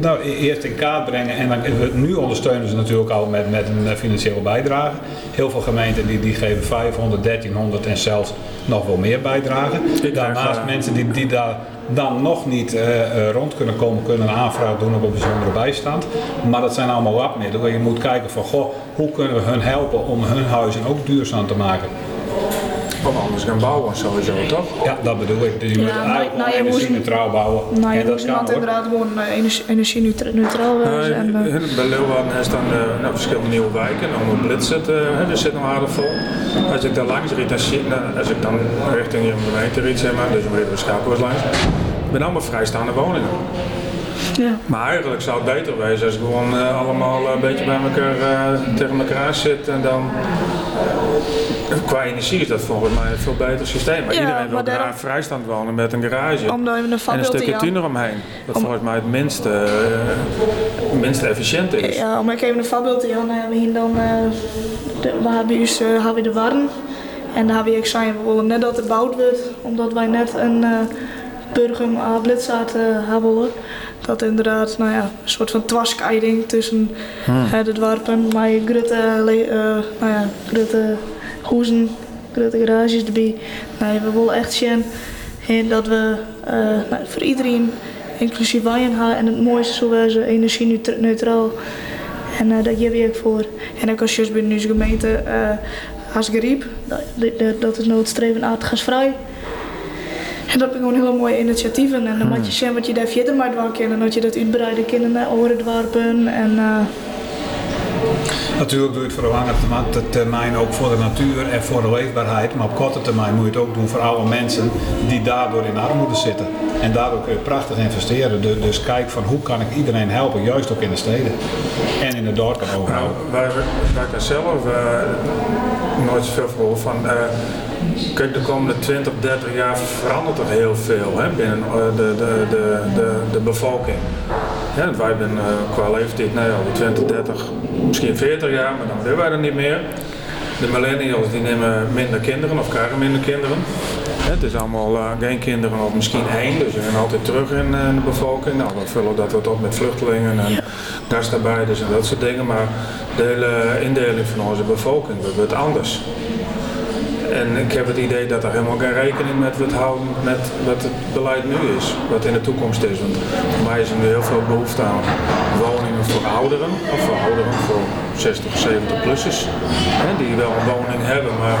nou, e- eerst in kaart brengen en dan, nu ondersteunen ze natuurlijk al met, met een eh, financiële bijdrage. Heel veel gemeenten die, die geven 500, 1300 en zelfs nog wel meer bijdragen. Daarnaast mensen die, die daar dan nog niet uh, rond kunnen komen, kunnen een aanvraag doen op een bijzondere bijstand. Maar dat zijn allemaal meer. Je moet kijken van, goh, hoe kunnen we hun helpen om hun huizen ook duurzaam te maken. Anders gaan bouwen sowieso, toch? Ja, dat bedoel ik. Dus je ja, moet eigenlijk nou, nou, energie-neutraal bouwen. Nou, je moet inderdaad gewoon uh, energie-neutraal zijn. en, uh, bij Leeuwarden is dan uh, nou, verschillende nieuwe wijken. Dan moet Blitz zit, uh, er zit nog aardig vol. Als ik daar langs riet, als, als ik dan richting je gemeente riet, zeg maar, dus een beetje Schaapkoers langs, ben allemaal vrijstaande woningen. Ja. Maar eigenlijk zou het beter wezen als gewoon uh, allemaal een beetje bij elkaar uh, tegen elkaar zit en dan Qua energie is dat volgens mij een veel beter systeem. Maar iedereen wil daar vrijstand wonen met een garage. Omdat een en een stukje tuin eromheen. Dat volgens mij het minste, uh, minste efficiënt is. Ja, om ik even een voorbeeld te hebben. We hebben dan, uh, de, we hebben, dus, uh, hebben we de warm. En daar hebben we gezegd, we willen net dat het gebouwd wordt. Omdat wij net een burger aan Blitzaat hebben dat inderdaad nou ja, een soort van twascheiding tussen hmm. het warpen, maar grote, uh, nou ja, grote huizen, grote garages erbij. Nee, we willen echt zien dat we uh, nou, voor iedereen, inclusief wij en het mooiste zo ze energie-neutraal. En uh, dat geef ik voor. En ook als je binnen deze gemeente uh, als geriep, dat, dat is noodstreven aardgasvrij. En dat zijn gewoon hele mooie initiatieven. En dan moet je hmm. zien wat je daar verder maar doen kan. En dat je dat uitbreiden kan naar oorendwarpen. En, uh... Natuurlijk doe je het voor de lange termijn ook voor de natuur en voor de leefbaarheid. Maar op korte termijn moet je het ook doen voor alle mensen die daardoor in armoede zitten. En daardoor kun je prachtig investeren. Dus kijk van hoe kan ik iedereen helpen, juist ook in de steden. En in de dorpen overal. Nou, wij werken zelf uh, nooit zoveel voor van... Uh, Kijk, de komende 20, 30 jaar verandert er heel veel hè, binnen eh, de, de, de, de, de bevolking. Ja, wij zijn uh, qua leeftijd nou ja, 20, 30, misschien 40 jaar, maar dan willen wij er niet meer. De millennials die nemen minder kinderen of krijgen minder kinderen. Het is allemaal uh, geen kinderen of misschien één, dus we gaan altijd terug in uh, de bevolking. Nou, we vullen dat wat op met vluchtelingen en gastarbeiders en dat soort dingen. Maar de hele indeling van onze bevolking wordt anders. En ik heb het idee dat er helemaal geen rekening met wordt houden met wat het beleid nu is, wat in de toekomst is. Want voor mij is er nu heel veel behoefte aan woningen voor ouderen, of voor ouderen, voor 60, 70 plussers, hè, die wel een woning hebben, maar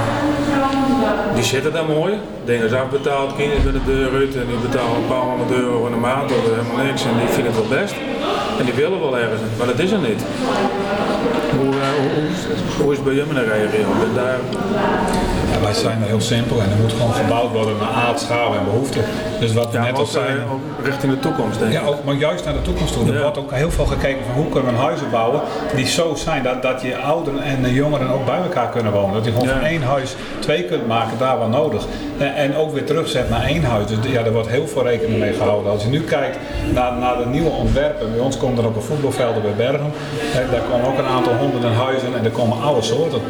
die zitten daar mooi. Dingen is afbetaald, kinderen bij de deur uit en die betalen een paar honderd euro in de maand of helemaal niks en die vinden het wel best. En die willen wel ergens, maar dat is er niet. Hoe, uh, hoe, hoe, is het bij jullie regio? Daar wij zijn heel simpel en er moet gewoon gebouwd worden naar aard, schaal en behoeften. Dus wat we net al zijn. Ook richting de toekomst, denk ik. Ja, ook, maar juist naar de toekomst toe. Er wordt ook heel veel gekeken van hoe kunnen we huizen bouwen die zo zijn dat, dat je ouderen en jongeren ook bij elkaar kunnen wonen. Dat je gewoon van één huis twee kunt maken, daar waar nodig. En, en ook weer terugzet naar één huis. Dus ja, er wordt heel veel rekening mee gehouden. Als je nu kijkt naar, naar de nieuwe ontwerpen, bij ons komen er ook een voetbalvelden bij Bergen. Daar komen ook een aantal honderden huizen en er komen alle soorten.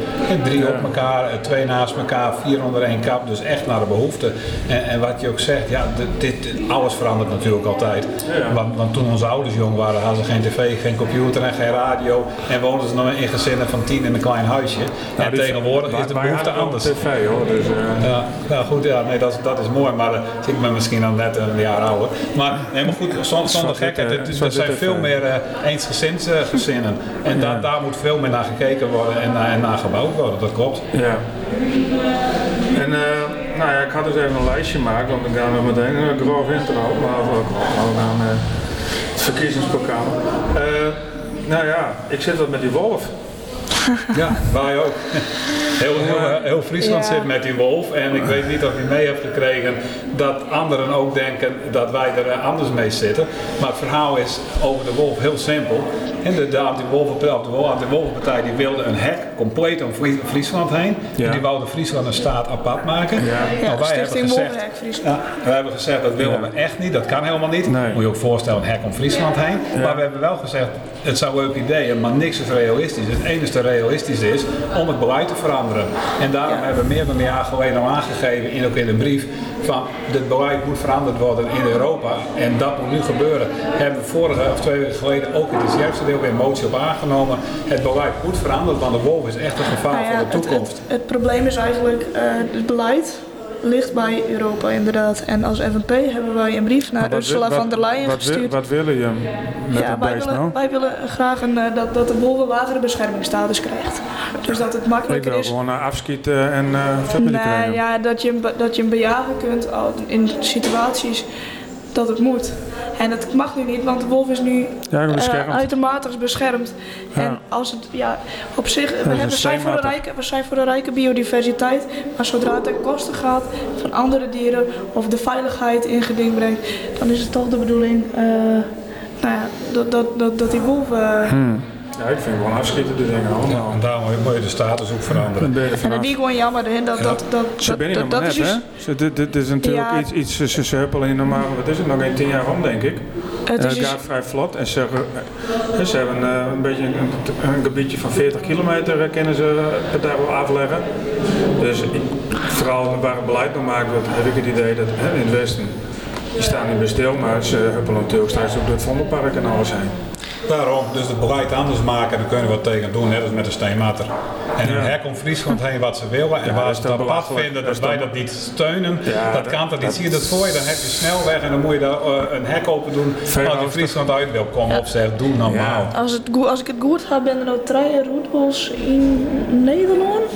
Drie op elkaar, twee naast elkaar, vier onder één kap. Dus echt naar de behoeften. En, en wat je ook zegt, ja, dit, alles verandert natuurlijk altijd. Want, want, toen onze ouders jong waren, hadden ze geen tv, geen computer en geen radio. En woonden ze nog in gezinnen van tien in een klein huisje. en tegenwoordig is de behoefte anders. tv hoor. Dus, uh... ja, nou goed, ja, nee, dat, dat is mooi. Maar uh, ik ben misschien al net een jaar ouder. Maar helemaal goed, zonder, zonder gekheid. Er zijn veel meer eensgezinsgezinnen. En daar moet veel meer naar gekeken worden en, en naar gebouwd worden. Dat klopt. Ja. En uh, nou ja, ik had dus even een lijstje gemaakt, want dan gaan we meteen een grof intro, maar ook gaan uh, het verkiezingsprogramma. Nou ja, ik zit wat met die wolf. Ja, wij ook. Heel, heel, heel Friesland Ja. zit met die wolf. En ik weet niet of je mee hebt gekregen dat anderen ook denken dat wij er eh, anders mee zitten. Maar het verhaal is over de wolf heel simpel. En de, de anti-wolvenpartij de Wol- anti-wolvenpartij die wilde een hek compleet om Fries- Friesland heen. Ja. En die wilde Friesland een staat apart maken. Ja. Nou, wij hebben gezegd, ja, we hebben gezegd dat willen we echt niet, dat kan helemaal niet. Nee. Moet je ook voorstellen, een hek om Friesland heen. Maar we hebben wel gezegd, het zou leuk ideeën, maar niks is realistisch. Het enige realistisch is om het beleid te veranderen. En daarom Ja. hebben we meer dan een jaar geleden al aangegeven, in, ook in een brief, van dit beleid moet veranderd worden in Europa. En dat moet nu gebeuren. Hebben we vorige of twee weken geleden ook in het juiste deel weer een motie op aangenomen. Het beleid moet veranderen, want de wolf is echt een gevaar Nou ja, voor de toekomst. het, het probleem is eigenlijk, eh, het beleid ligt bij Europa inderdaad. En als FNP hebben wij een brief naar wat Ursula van der Leyen wat, gestuurd. Wat, willen je met ja, wij willen, nou? wij willen graag een, eh, dat, dat de lagere beschermingsstatus krijgt. Dus dat het makkelijker is. gewoon uh, afschieten en uh, familie Nee, krijgen. ja, dat, je, dat je hem bejagen kunt in situaties dat het moet. En dat mag nu niet, want de wolf is nu Ja, eh, beschermd. uitermate beschermd. Ja. En als het, ja, op zich, we, hebben, we, zijn voor steenmatig. rijke, we zijn voor een rijke biodiversiteit, maar zodra het ten koste gaat van andere dieren of de veiligheid in geding brengt, dan is het toch de bedoeling eh, nou ja, dat, dat, dat, dat die wolf... eh, Hmm. Ja, ik vind gewoon afschieten de dingen allemaal. En daarom moet je de status ook veranderen. Er en dat die gewoon jammer hè, dat, dat, dat, Ze dat, ben je dat, nog dat is net, iets- hè? Dit, dit is natuurlijk Ja. iets, iets ze, huppelen in normaal, wat is het, nog geen tien jaar om, denk ik. Het Het is iets- gaat vrij vlot en ze, eh, ze hebben eh, een beetje een, een gebiedje van 40 kilometer eh, kunnen ze per dag wel afleggen. Dus ik, vooral waar het beleid nog maakt, wordt, heb ik het idee dat hè, in het westen, die staan niet meer stil, maar ze huppelen natuurlijk straks ook door het Vondelpark en alles heen. Daarom, dus het beleid anders maken, daar kunnen we wat tegen doen, net als met de steenmatter. En Ja. een hek om Friesland heen wat ze willen en Ja, waar dat ze het apart vinden Dat dat, wij dat niet steunen. Ja, dat dat- kan toch niet. dat- Zie je dat voor je, dan heb je snelweg en dan moet je daar eh, een hek open doen. Als je. Friesland uit wil komen of zegt, doe normaal. Als, het, als ik het goed heb, ben er nog drie routes in Nederland.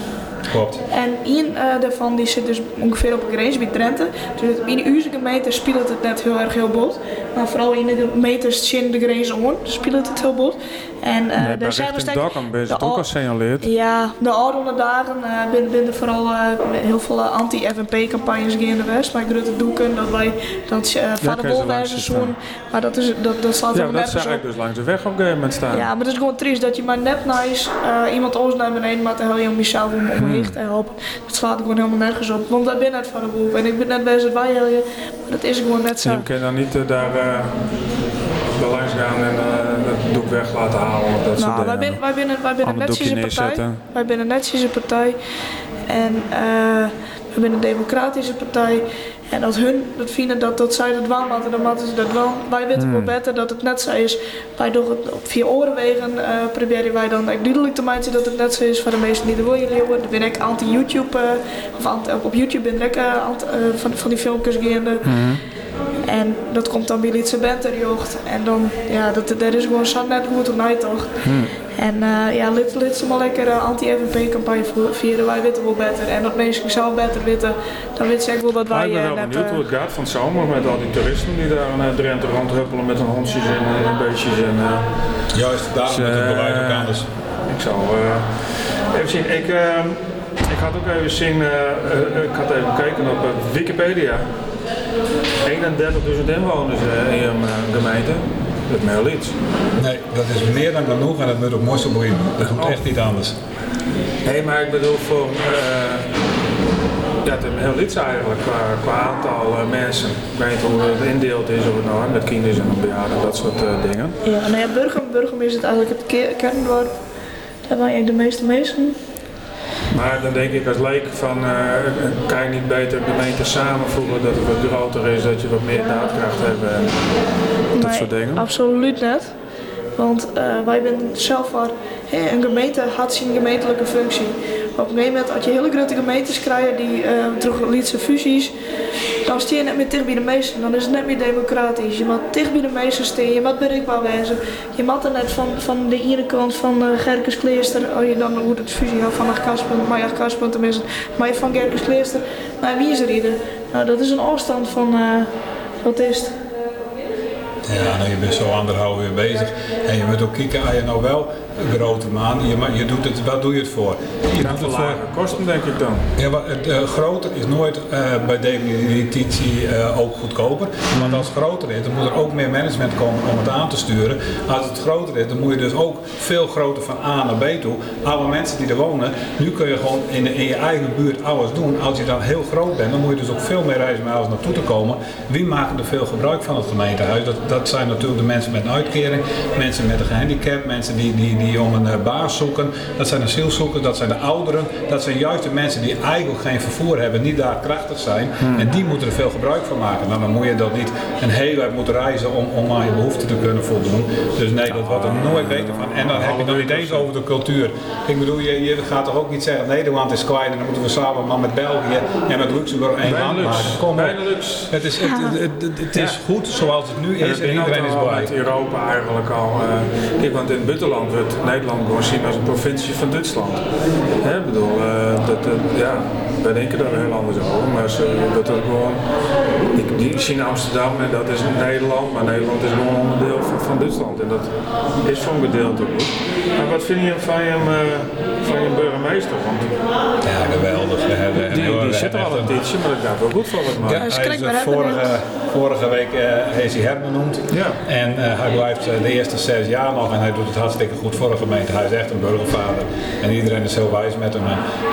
Klopt. En één eh, daarvan die zit dus ongeveer op een grens bij Drenthe. Dus in uw gemeente speelt het net heel erg heel bot. Maar vooral in de gemeentes in de grens om speelt het heel bot. En eh Nee, bij daar zijn we Dokkum ben je ook al- al signaleerd. Ja, de oude dagen uh, binnen, vooral eh, heel veel eh, anti-FNP-campagnes in de West. Maar Grutte Doeken, dat wij dat uh, vader je zoen. staan. Maar dat, is, dat, dat slaat Ja, helemaal dat nergens zag op. ik dus langs de weg op een gegeven moment staan. Ja, maar het is gewoon triest dat je maar net nice eh, iemand anders naar beneden maakt en je om jezelf om, Hmm. omheen te helpen. Dat slaat gewoon helemaal nergens op. Want ik ben net van de boel en ik ben net bezig bij helpen, maar dat is gewoon net zo. Je kan dan niet eh, daar, eh, daar langs gaan en eh, dat doek weg laten halen of dat soort Nou, wij, dingen. wij binnen, wij binnen een partij. Wij binnen net een partij. En eh we zijn een democratische partij. En als hun dat vinden dat, dat zij dat wel moeten, dan moeten ze dat wel. Wij weten Hmm. wel beter dat het net zo is. Wij doen het op vier orenwegen. eh proberen wij dan echt duidelijk te maken dat het net zo is voor de meesten die er willen leeuwen. Dan ben ik anti-YouTube, eh, of anti, op YouTube ben ik eh, anti- eh, van, van die filmpjes gaande. Mhm. En dat komt dan bij Lietse Benterjocht. En dan, ja, dat, dat is gewoon zo net goed op toch. Hmm. En eh, ja, lid, lid ze maar lekker een anti-FNP-campagne vieren. Wij weten wel beter. En dat mensen zelf beter weten, dan weet ze ook wel dat wij ik ben eh, wel net... benieuwd eh, hoe het gaat van het zomer met al die toeristen die daar naar Drenthe rondhuppelen met hun hondjes en uh, beestjes. En, eh, Juist, daarom Dus, het eh, beleid ook anders. ik zal eh, even zien. Ik, eh, ik had ook even zien, eh, eh, ik had even gekeken op eh, Wikipedia. 31.000 inwoners eh, in je eh, gemeente. Dat is heel iets. Nee, dat is meer dan genoeg en dat moet ook mooi zo blijven. Dat doet Oh. echt niet anders. Nee, maar ik bedoel voor. eh, ja, het is heel iets eigenlijk qua, qua aantal eh, mensen. Ik weet niet hoe het indeeld is, of het nou met kinderen en bejaarden, dat soort eh, dingen. Ja, nou ja, Burgum, Burgum is het eigenlijk het ke- kerndorp. Daar je de meeste mensen. Maar dan denk ik als leek van, eh, kan je niet beter gemeenten samenvoegen, dat het wat groter is, dat je wat meer daadkracht hebt en dat Nee, soort dingen. Absoluut net. Want eh, wij zijn zelf waar, een gemeente had zijn gemeentelijke functie. Op een gegeven moment, als je hele grote gemeentes krijgt die eh terug lietse fusies, dan sta je net meer dicht bij de meesten. Dan is het net meer democratisch. Je moet dicht bij de meesten staan, je moet bereikbaar wezen. Je moet er net van, van de ene kant van uh, Gerkes Kleester, oh je dan hoe het fusie had van Karspunt, maar ja, Karspunt tenminste, maar je van Gerkes Kleester naar Wieserrieden. Nou, dat is een afstand van, uh, wat is het? Ja, nou, je bent zo anderhalf uur bezig. En je moet ook kijken, als je nou wel grote maan, je, je doet het, wat doe je het voor? Je doet het voor kosten denk ik dan. Ja, maar het uh, groter is nooit uh, bij definitie uh, ook goedkoper. Want als het groter is, dan moet er ook meer management komen om het aan te sturen. Als het groter is, dan moet je dus ook veel groter van A naar B toe. Alle mensen die er wonen, nu kun je gewoon in, in je eigen buurt alles doen. Als je dan heel groot bent, dan moet je dus ook veel meer reizen als naartoe te komen. Wie maken er veel gebruik van het gemeentehuis? Dat, dat zijn natuurlijk de mensen met een uitkering, mensen met een gehandicap, mensen die, die, die om een baas zoeken. Dat zijn de zielzoekers, dat zijn de ouderen. Dat zijn juist de mensen die eigenlijk geen vervoer hebben, niet daar krachtig zijn. Hmm. En die moeten er veel gebruik van maken. Nou, dan moet je dat niet een hele tijd moeten reizen om, om aan je behoeften te kunnen voldoen. Dus nee, dat wordt er nooit beter van. En dan heb je nog niet eens over de cultuur. Ik bedoel, je, je gaat toch ook niet zeggen Nederland is kwijt en dan moeten we samen maar met België en met Luxemburg één land maken. Kom op. Het is, het, het, het, is goed zoals het nu is en, iedereen is blij. Europa eigenlijk al. Uh, kijk, want in het buitenland wordt Nederland gewoon zien als een provincie van Duitsland. Hè, bedoel, uh, dat, ja, wij denken daar heel anders over, maar ze, dat er gewoon, die zien Amsterdam en dat is Nederland, maar Nederland is gewoon een onderdeel van, van Duitsland en dat is voor een gedeelte goed. Maar wat vind je van je, van je burgemeester? Ja, geweldig. We hebben, die, die zit er al een tijdje, maar dat gaat wel goed voor het ja, hij is vorige, vorige week uh, is hij herbenoemd. Ja. En uh, hij blijft de eerste zes jaar nog en hij doet het hartstikke goed voor de gemeente. Hij is echt een burgervader. En iedereen is heel wijs met hem.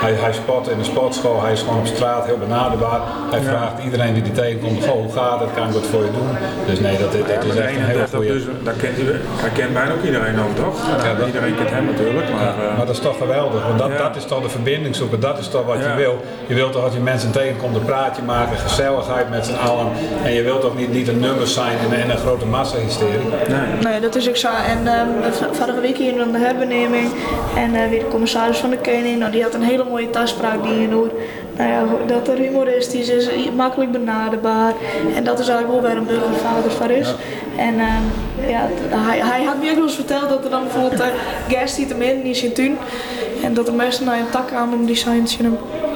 hij, hij sport in de sportschool, hij is gewoon op straat heel benaderbaar. Hij vraagt iedereen die die tegenkomt, goh, hoe gaat het, kan ik wat voor je doen? Dus nee, dat, dat, dat is echt een heel goede... Dus, daar kent hij, hij kent bijna ook iedereen ook, toch? Ja, iedereen kent hem natuurlijk. Maar, uh, maar dat is toch geweldig, want dat, dat is toch de verbinding zoeken, dat is toch wat je wil. Je wilt toch als je mensen tegenkomt een praatje maken, gezelligheid met z'n allen. En je wilt toch niet, niet een nummer zijn en, een grote massa-hysterie? Nee. nee, dat is ook zo. En um, vorige week hier in de herbeneming en uh, weer de commissaris van de Koning, nou, die had een hele mooie taspraak die je doet. Nou ja, dat er humoristisch is, makkelijk benaderbaar. En dat is eigenlijk wel waar een burgervader van is. En uh, ja, hij, hij had me ook wel eens verteld dat er dan bijvoorbeeld uh, gas die te min in tuin. En dat de mensen naar een tak kwamen en die zeiden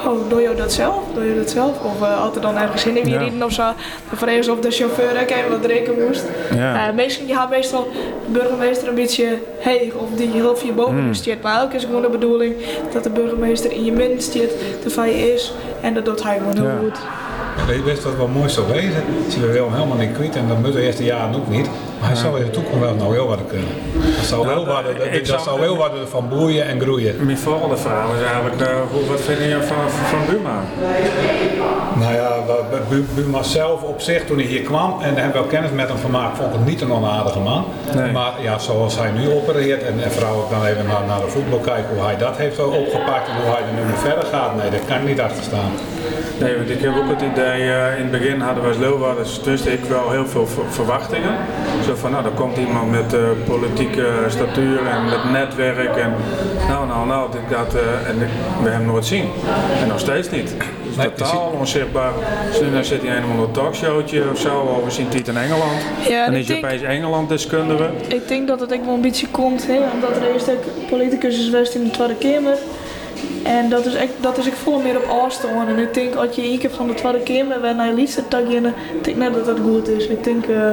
oh, doe je dat zelf? Doe je dat zelf? Of uh, had er dan ergens in in ja. of zo. De of de chauffeur even wat drinken moest. Ja. Uh, meestal, je had meestal de burgemeester een beetje heeg of die heel je boven stiert. Maar ook is gewoon de bedoeling dat de burgemeester in je midden stiert, te van je is. En dat doet hij gewoon heel goed. Weet je wat wel mooi zou wezen? Zien we wel helemaal niet kwijt en dat moet de eerste jaren ook niet. Maar hij zou in de toekomst wel nou heel wat kunnen. Dat zou wel, wat, dat, dat zou wel wat van boeien en groeien. Mijn volgende vraag is eigenlijk, uh, wat vind je van, van Buma? Nou ja, Buma zelf op zich, toen hij hier kwam en hebben wel kennis met hem gemaakt, vond ik het niet een onaardige man. Nee. Maar ja, zoals hij nu opereert en, en vooral ook dan even naar, naar de voetbal kijken hoe hij dat heeft opgepakt en hoe hij er nu mee verder gaat, nee, daar kan ik niet achter staan. Nee, want ik heb ook het idee, uh, in het begin hadden we als Leeuwarden, dus ik wel heel veel verwachtingen. Zo van, nou, dan komt iemand met uh, politieke statuur en met netwerk en nou, nou, nou, dit gaat, uh, en we hebben hem nooit zien. En nog steeds niet. Nee, totaal onzichtbaar. Dus dan zit hij helemaal een talkshowtje of zo, of we zien het in Engeland. Ja, dan is je opeens Engeland deskundige. Ik denk dat het ook wel een beetje komt, hè, omdat er eerst ook politicus is geweest in de Tweede Kamer. En dat is echt, dat is ik voel meer op afstand. En ik denk als je één keer van de tweede keer bent naar je liefste tagje, ik denk net dat dat goed is. Ik denk. Uh,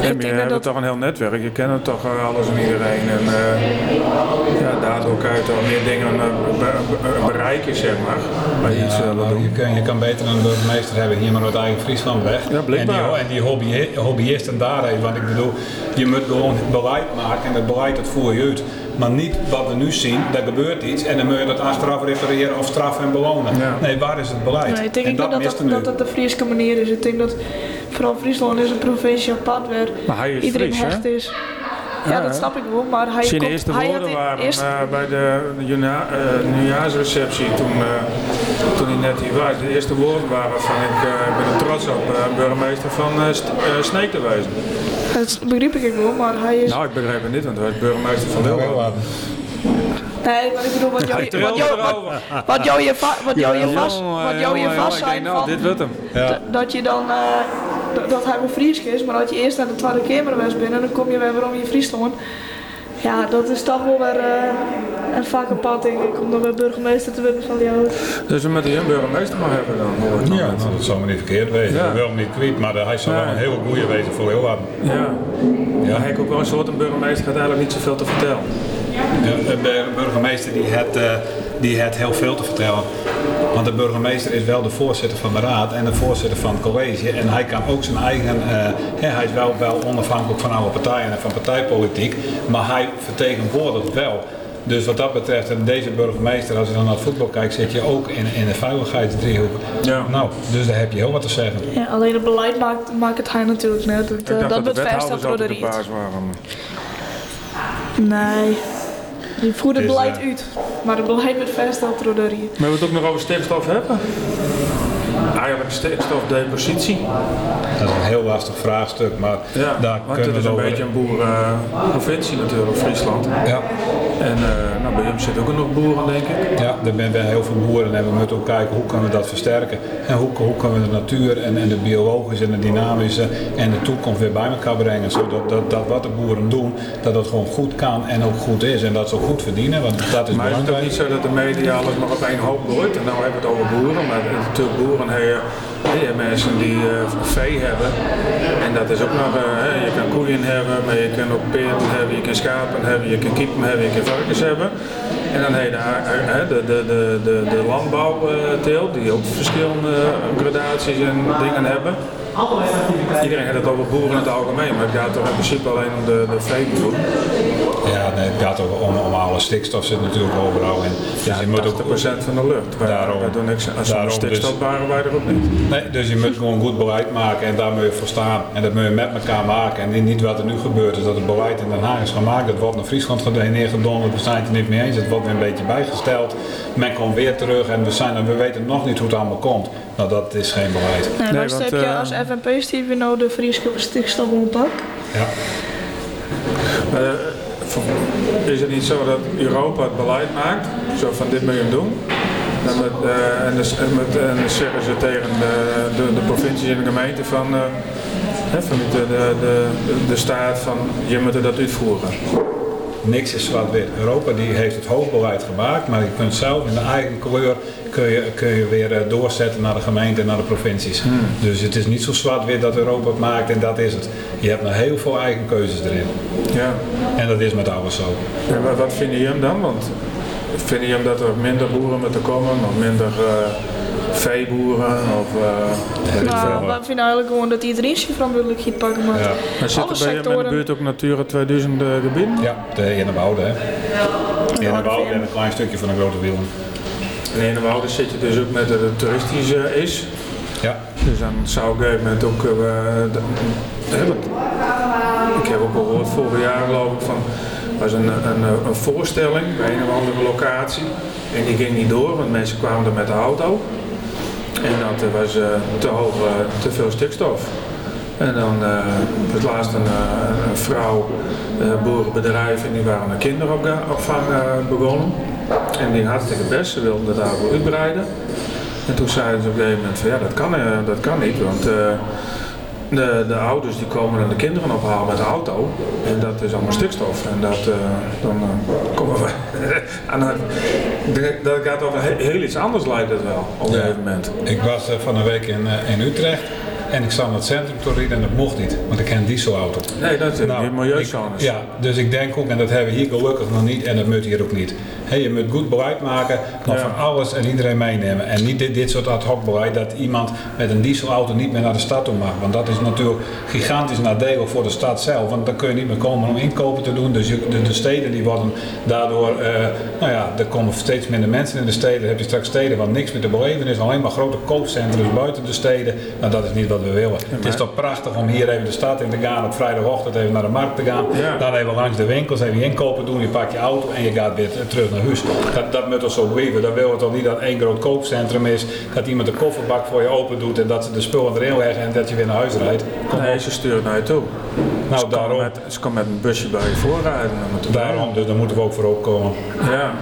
je hebt dat... toch een heel netwerk, je kent toch uh, alles en iedereen. En uh, ja, daardoor kan je toch meer dingen uh, bereiken, zeg maar. Bij iets, nou, je, kan, je kan beter een burgemeester hebben hier maar uit eigen Friesland weg. Ja, en die, en die hobby, hobbyisten daar even. Want ik bedoel, je moet gewoon beleid maken en het beleid dat voer je uit. Maar niet wat we nu zien, er gebeurt iets en dan moet je dat achteraf refereren of straffen en belonen. Nee, waar is het beleid? Nee, ik denk en dat, dat, dat, dat de Friese manier is. Ik denk dat vooral Friesland is een provincie apart waar iedereen Fries, hecht is. Ja, dat snap ik wel, maar hij Zijn eerste woorden waren eerst... uh, bij de uh, nieuwjaarsreceptie toen, uh, toen hij net hier was. De eerste woorden waren van ik ben er trots op burgemeester van Sneek te wezen. Dat begreep ik wel, maar hij is... Nou, ik begrijp het niet, want hij is burgemeester van Leeuwarden. Nee, maar ik bedoel, wat jou, wat jou, wat, wat jou je, wat jou je vast, wat jou je vast zijn nou, van, dit wordt hem. Dat je dan, uh, dat hij wel Fries is, maar dat je eerst naar de Tweede Kamer was binnen, dan kom je weer weer om je Friesland. Ja, dat is toch wel weer uh, een vakke pad, denk ik, om dan weer burgemeester te worden van jou. Dus we moeten een burgemeester maar hebben dan, hoor ik Ja, nou, dat zou me niet verkeerd wezen. Ja. Hem niet kwijt, maar hij zou wel een hele goede wezen voor heel wat. Ja. ja. Hij heeft ook wel een soort een burgemeester, gaat eigenlijk niet zoveel te vertellen. De burgemeester die het, uh, die het heel veel te vertellen. Want de burgemeester is wel de voorzitter van de raad en de voorzitter van het college. En hij kan ook zijn eigen, uh, hij is wel, wel onafhankelijk van alle partijen en van partijpolitiek. Maar hij vertegenwoordigt wel. Dus wat dat betreft, en deze burgemeester, als je dan naar het voetbal kijkt, zit je ook in, in de veiligheidsdriehoek. Ja. Nou, dus daar heb je heel wat te zeggen. Ja, alleen het beleid maakt, maakt het hij natuurlijk net. Het, uh, dat, dat wordt vastgesteld door de riet. Nee. Je voert het beleid uh, uit, maar het beleid wordt vastgesteld door de. Maar we het ook nog over stikstof hebben? Eigenlijk stikstofdepositie. Dat is een heel lastig vraagstuk, maar ja, daar kunnen het is een beetje een boerenprovincie natuurlijk, Friesland. Ja. En uh, nou, bij hem zitten ook nog boeren, denk ik. Ja, er zijn heel veel boeren en we moeten ook kijken hoe kunnen we dat versterken. En hoe, hoe kunnen we de natuur en, en de biologische en de dynamische en de toekomst weer bij elkaar brengen. Zodat dat, dat wat de boeren doen, dat het gewoon goed kan en ook goed is. En dat ze ook goed verdienen, want dat is maar belangrijk. Maar is het ook niet zo dat de media alles maar op één hoop gooit? En nou hebben we het over boeren, maar natuurlijk boeren hebben je mensen die uh, vee hebben. En dat is ook nog, uh, je kan koeien hebben, maar je kan ook peren hebben, je kan schapen hebben, je kan kippen hebben, je kan varkens hebben. En dan heb je de, de, de, de, de landbouwteelt, die ook verschillende gradaties en dingen hebben. Iedereen heeft het over boeren in het algemeen, maar het gaat toch in principe alleen om de, de veeboeren. Ja, nee, het gaat ook om, om alle stikstof zit natuurlijk overal in. Dus ja, je moet ook, van de lucht. Wij, daarom, wij doen niks. Als we stikstof dus, waren wij er ook niet. Nee, dus je moet gewoon goed beleid maken en daar moet je voor staan. En dat moet je met elkaar maken. En niet wat er nu gebeurt, is dat het beleid in Den Haag is gemaakt. Dat wordt naar Friesland neergedonderd, we zijn het er niet mee eens. Het wordt weer een beetje bijgesteld. Men komt weer terug en we, zijn, we weten nog niet hoe het allemaal komt. Nou, dat is geen beleid. Nee, nee want, heb je als FNP Steve nou de Friese stikstof op Ja. Uh, is het niet zo dat Europa het beleid maakt? Zo van dit moet je doen. En, met, uh, en, en, met, en dan zeggen ze tegen de, de, de provincies en de gemeente van, uh, van de, de, de, de staat van je moet dat uitvoeren niks is zwart-wit. Europa die heeft het hoofdbeleid gemaakt, maar je kunt zelf in de eigen kleur kun je, kun je weer eh, doorzetten naar de gemeente en naar de provincies. Hmm. Dus het is niet zo zwart-wit dat Europa het maakt en dat is het. Je hebt nog heel veel eigen keuzes erin. Ja. En dat is met alles zo. En wat vind je hem dan? Want vind je hem dat er minder boeren moeten komen, of minder... Uh veeboeren of uh, nou, we vinden eigenlijk gewoon dat iedereen zijn verantwoordelijkheid pakken moet. Ja. Maar zit er bij in de buurt ook Natura 2000 uh, gebied? Ja, de Innenwouden hè. De Innenwouden en een klein stukje van een grote wielen. In Innenwouden zit je dus ook met dat het toeristisch uh, is. Ja. Dus dan zou ik op een gegeven moment ook... Uh, de, ik heb ook al gehoord vorig jaar geloof ik van was een, een, een, voorstelling bij een of andere locatie. En die ging niet door, want mensen kwamen er met de auto. En dat was uh, te hoog, uh, te veel stikstof. En dan uh, was laatst een, een vrouw, boerenbedrijf, en die waren een kinderopvang begonnen. En die hartstikke best, ze wilden dat uitbreiden. En toen zeiden ze op een gegeven moment van ja, dat kan, dat kan niet, want de, de ouders die komen dan de kinderen ophalen met de auto. En dat is allemaal stikstof. En dat, uh, dan uh, komen we. en dat gaat over heel iets anders lijkt het wel op een gegeven moment. Ik was uh, van een week in, in Utrecht. En ik zat naar het centrum te rijden en dat mocht niet, want ik ken een dieselauto. Nee, dat is nou, milieuzones. Ja, dus ik denk ook, en dat hebben we hier gelukkig nog niet en dat moet hier ook niet. Hey, je moet goed beleid maken, maar van alles en iedereen meenemen. En niet dit, dit soort ad hoc beleid dat iemand met een dieselauto niet meer naar de stad toe mag. Want dat is natuurlijk gigantisch nadelig voor de stad zelf. Want dan kun je niet meer komen om inkopen te doen. Dus de, de, steden die worden daardoor, uh, nou ja, er komen steeds minder mensen in de steden. Dan heb je straks steden waar niks meer te beleven is. Alleen maar grote koopcentra buiten de steden. Nou, dat is niet wat we willen. Het is toch prachtig om hier even de stad in te gaan, op vrijdagochtend even naar de markt te gaan. Dan even langs de winkels, even inkopen doen, je pakt je auto en je gaat weer terug naar huis. Dat, dat moet toch zo blijven. Dan willen we toch niet dat één groot koopcentrum is, dat iemand de kofferbak voor je open doet en dat ze de spullen erin leggen en dat je weer naar huis rijdt. Kom nee, ze sturen naar je toe. Nou, ze daarom. Met, ze komen met een busje bij je voorrijden. Daarom, dus daar moeten we ook voor opkomen. Ja.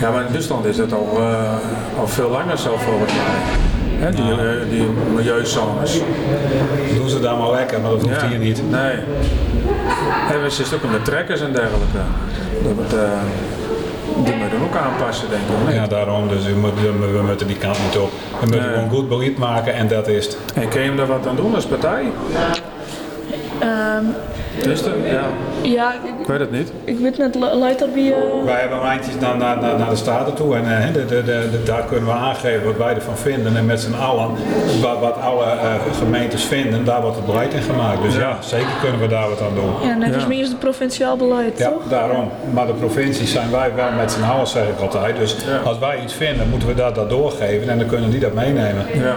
Ja, maar in Duitsland is het al, uh, al veel langer zo volgens mij. Die, uh, die milieuzones. Doen ze daar maar lekker, maar dat hoeft hier niet. Nee. En we zitten ook met trekkers en dergelijke. Dat, uh, die moeten ook aanpassen, denk ik. Ja, daarom. Dus we moeten, we moeten die kant niet op. We moeten nee. gewoon goed beleid maken en dat is het. En kun je hem daar wat aan doen als partij? Um, er? Ja. Ja, ik weet het niet. Ik weet net, leidt dat bij... Uh... Wij hebben eindjes naar, naar, naar de Staten toe en uh, de, de, de, daar kunnen we aangeven wat wij ervan vinden. En met z'n allen, wat, wat alle uh, gemeentes vinden, daar wordt het beleid in gemaakt. Dus ja. ja, zeker kunnen we daar wat aan doen. Ja, net als ja. meer het provinciaal beleid, Ja, toch? daarom. Maar de provincies zijn wij wel met z'n allen, zeg ik altijd. Dus ja. als wij iets vinden, moeten we dat, dat doorgeven en dan kunnen die dat meenemen. Ja.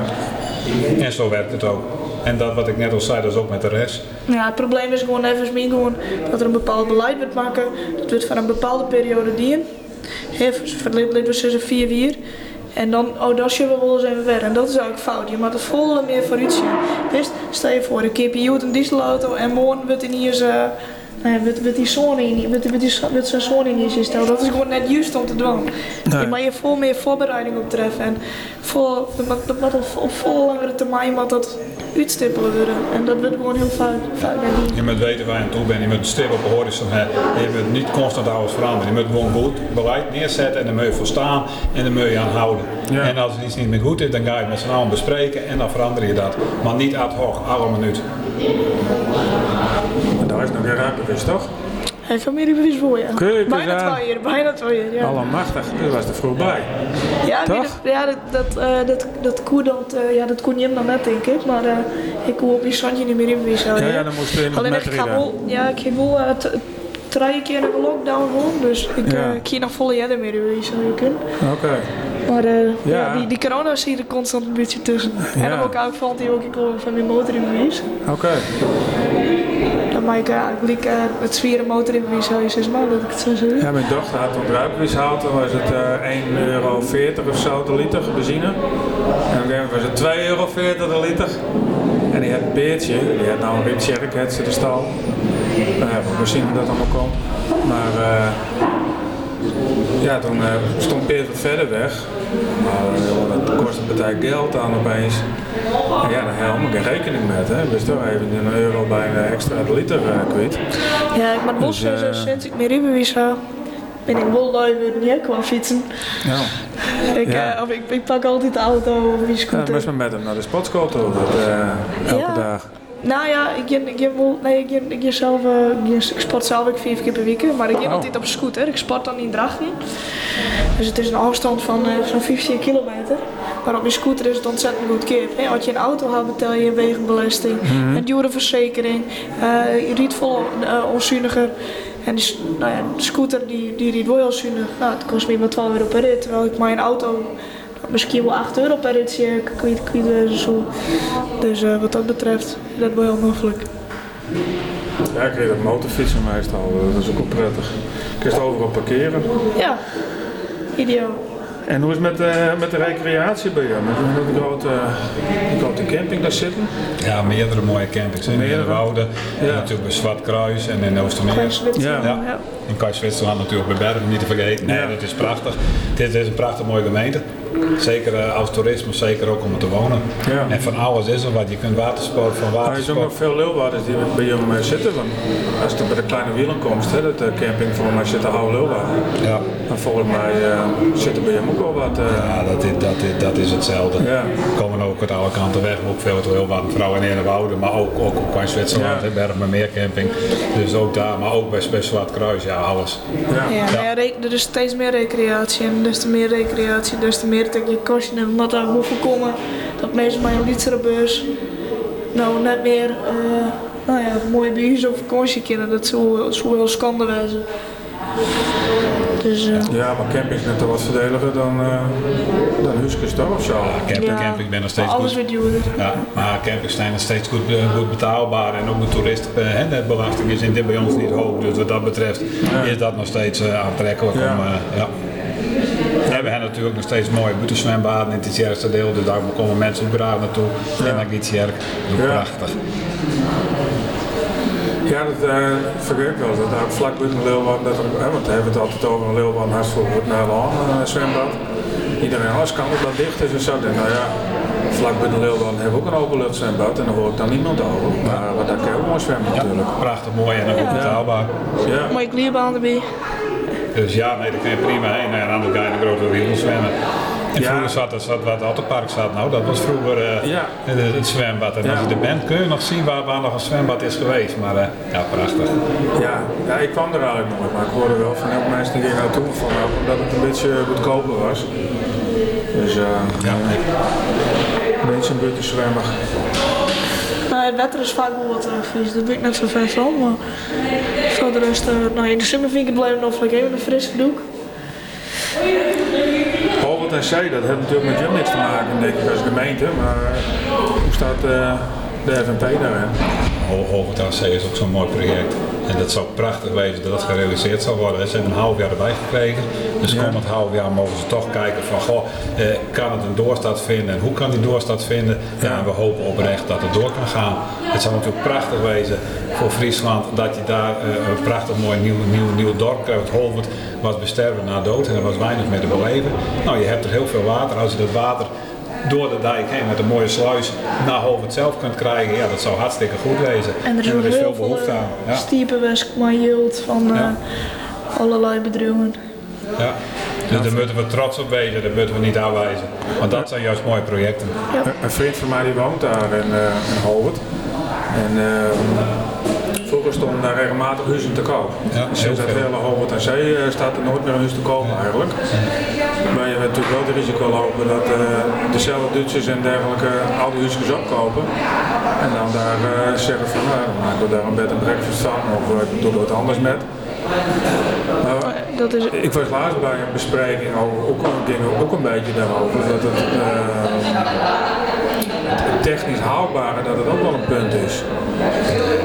En zo werkt het ook. En dat wat ik net al zei, dat is ook met de rest. Ja, het probleem is gewoon even gewoon dat er een bepaald beleid wordt maken. Dat wordt van een bepaalde periode dienen. Verleden was ze vier vier. En dan, oh, dat zullen we wel eens even weer. En dat is eigenlijk fout. Je moet het volle meer vooruit zien. Stel je voor, een keer je een dieselauto en morgen wordt in hier nou ja, met, met die zon in, met, met, die, met zijn zon in je stellen. Dat is gewoon net juist om te doen. Nee. Maar je veel meer voorbereiding op treffen. En voor, dat moet op, op veel langere termijn moet dat uitstippelen worden. En dat wordt gewoon heel fout. fout je moet weten waar je aan toe bent. Je moet een stip op de horizon hebben. Je moet niet constant alles veranderen. Je moet gewoon goed beleid neerzetten en dan moet je voor staan en dan moet je aan houden. Ja. En als het iets niet meer goed is, dan ga je het met z'n allen bespreken en dan verander je dat. Maar niet ad hoc, alle minuut. Daar is nog geen ruimte, is toch? Hij van meer is voor, ja. Bijna twee jaar, bijna twee jaar, ja. Allemachtig, u was er vroeg bij. Ja, Toch? dat, ja dat, dat, uh, dat, dat kon dat, uh, ja, dat kon je hem dan net, denk ik. Maar uh, ik kon op je standje niet meer inwisselen. Ja, ja, dan moest je Alleen ik ga wel, ja, ik heb wel drie keer een lockdown gewoon, dus ik, Ja. ik ga nog volle jaren meer je kunt. Oké. Maar ja. Ja. die, die corona zie je er constant een beetje tussen. En Ja. dan ook ook valt hij ook ik van mijn motor in. Oké. Maak ik eigenlijk uh, het zwieren motor in zou je zes maanden dat ik het zo zeg. Ja, mijn dochter had toen druipwishout, toen was het eh 1,40 euro of zo de liter benzine. En op een was het 2,40 euro de liter. En die had een peertje, die had nou een Ritcherk, had ze de stal. Nou ja, we zien hoe dat allemaal komt. Maar eh, ja, toen eh, stond Peert wat verder weg. Maar eh, dat kost een partij geld aan opeens. En ja, daar helemaal geen rekening met. Hè. Dus toch even een euro bijna extra de liter eh, kwijt. Ja, ik moet wel Dus, zeggen, eh, sinds ik meer rijbewijs heb, ben ik weer niet qua fietsen. Ja. Ik, Ja. eh, of ik, ik pak altijd de auto of Ja, scooter. dan moest men met hem naar de sportschool toe, dat, eh, elke Ja. dag. Nou ja, ik, ik, ik, wel, nee, ik, ik, ik, zelf, eh, ik, sport zelf ook vijf keer per week, maar ik ga Oh. altijd op scooter. Ik sport dan in Drachten. Dus het is een afstand van eh, zo'n 15 kilometer. Maar op je scooter is het ontzettend goed kip. Hè? Als je een auto hebt, betaal je een wegenbelasting, een dure verzekering. eh, je rijdt vol uh, onzuiniger. En die, nou ja, de scooter die, die rijdt wel heel zuinig. Nou, het kost me maar 12 euro per rit. Terwijl ik mijn auto misschien wel 8 euro per rit zie ik kwijt, kwijt wezen zo. Dus eh, wat dat betreft, dat wel heel mogelijk. Ja, ik reed op motorfietsen meestal, dat is ook wel prettig. Ik kan het overal parkeren. Ja, ideaal. En hoe is het met, eh, met de recreatie bij je? Met die grote, grote camping daar zitten? Ja, meerdere mooie campings. In Meerdere? de Wouden, en Ja. natuurlijk bij Zwart Kruis en in Oostermeer. Ja. ja. In Zwitserland natuurlijk bij Bergen niet te vergeten. Nee, Ja. dat is prachtig. Dit is een prachtig mooie gemeente. Zeker eh, als toerisme, zeker ook om er te wonen. Ja. En van alles is er wat. Je kunt watersport van Maar er is ook nog watersport. veel Leeuwarders die bij je eh, zitten. Want als je bij de kleine wielenkomst, hè, dat eh, camping volgens mij zit de oude. Ja. Maar volgens mij eh, zitten bij hem ook wel wat. eh, Ja, dat is, dat is, dat is hetzelfde. Ja. We komen ook uit alle kanten weg, maar ook veel te heel wat vrouwen in de wouden, maar ook, ook op Zwitserland, Ja. Bergen meer camping. Dus ook daar, maar ook bij, Zwart Kruis, ja, alles. ja. Ja, nou er is steeds meer recreatie en des te meer recreatie, des te meer dat je hebt. Omdat daar moet voorkomen dat mensen bij een beurs nou net meer eh, nou ja, mooie buurtjes op vakantie kunnen. Dat zou, zou heel schande. Dus eh, ja, maar camping is net wat verdeliger dan, eh dan huisjes toch of zo. Camping, ja, camping ben nog steeds maar alles goed. duurder. Ja, maar campings zijn nog steeds goed, goed betaalbaar en ook de toeristenbelasting is in dit bij ons niet hoog. Dus wat dat betreft is dat nog steeds aantrekkelijk Ja. om, eh, ja. We hebben natuurlijk nog steeds mooie buitenzwembaden in het eerste deel, dus daar komen mensen ook graag naartoe. En naar Gietsjerk, Ja. prachtig. Ja, dat uh, vergeet ik wel. Dat daar vlak buiten Leeuwarden, dat er, hè, want we hebben het altijd over een Leeuwarden hartstikke goed naar een uh, zwembad. Iedereen, als kan dat dicht is en zo. Ik denk, nou ja, vlak de Leeuwen hebben we ook een openluchtzwembad en daar hoor ik dan niemand over. Maar wat daar kan je ook mooi zwemmen natuurlijk. Prachtig mooi en ook betaalbaar. Ja. Mooie klierbaan erbij. Dus ja, nee, daar kun je prima heen. Nou, en dan ga je de grote wereld zwemmen. En Ja. vroeger zat, zat waar het autopark zat, nou dat was vroeger Ja. het, het zwembad. En Ja. als je er bent kun je nog zien waar, waar nog een zwembad is geweest. Maar eh, ja, prachtig. Ja, ja, ik kwam er eigenlijk nooit, maar ik hoorde wel van heel veel mensen die hier naartoe ook omdat het een beetje goedkoper was. Dus eh Ja, een beetje een beetje zwemmig. Het wetter is vaak wel wat uh, fris, daar ben ik net zo ver van. Maar voor de rest, eh, nou, in de zomer vind ik het blijven nog lekker even een frisse doek. Holland en Zee, dat heeft natuurlijk met jullie niks te maken, denk ik, als gemeente, maar hoe staat eh, de FNP? Hoogte AC is ook zo'n mooi project. En dat zou prachtig wezen dat dat gerealiseerd zou worden. Ze hebben een half jaar erbij gekregen. Dus Ja. komend half jaar mogen ze toch kijken van, goh, eh, kan het een doorstart vinden en hoe kan die doorstart vinden? Ja, en we hopen oprecht dat het door kan gaan. Het zou natuurlijk prachtig wezen voor Friesland dat je daar eh, een prachtig mooi nieuw, nieuw, nieuw dorp krijgt. Holvert was besterven na dood en er was weinig meer te beleven. Nou, je hebt er heel veel water. Als je dat water door de dijk heen met een mooie sluis naar Holvert zelf kunt krijgen, ja, dat zou hartstikke goed wezen. En er is heel veel behoefte uh, aan. Ja. stiepenwesk, maar yield van eh, Ja. allerlei bedrijven. Ja. Dus daar moeten we trots op wezen, dat moeten we niet aanwijzen. Want dat zijn juist mooie projecten. Een- Een vriend van mij die woont daar in, eh in. En eh, vroeger stonden daar regelmatig huizen te koop. Ja, Sinds het hele Holwert en Zee eh, staat er nooit meer een huis te koop eigenlijk. Je natuurlijk wel het risico lopen dat eh, dezelfde Duitsers en dergelijke al die huisjes opkopen. En dan daar eh, zeggen van nou, dan maken we daar een bed en breakfast van of uh, doen we wat anders met. Nou, Dat is, ik was laatst bij een bespreking over, ook, ging ook een beetje daarover, dat het, het technisch haalbare, dat het ook wel een punt is.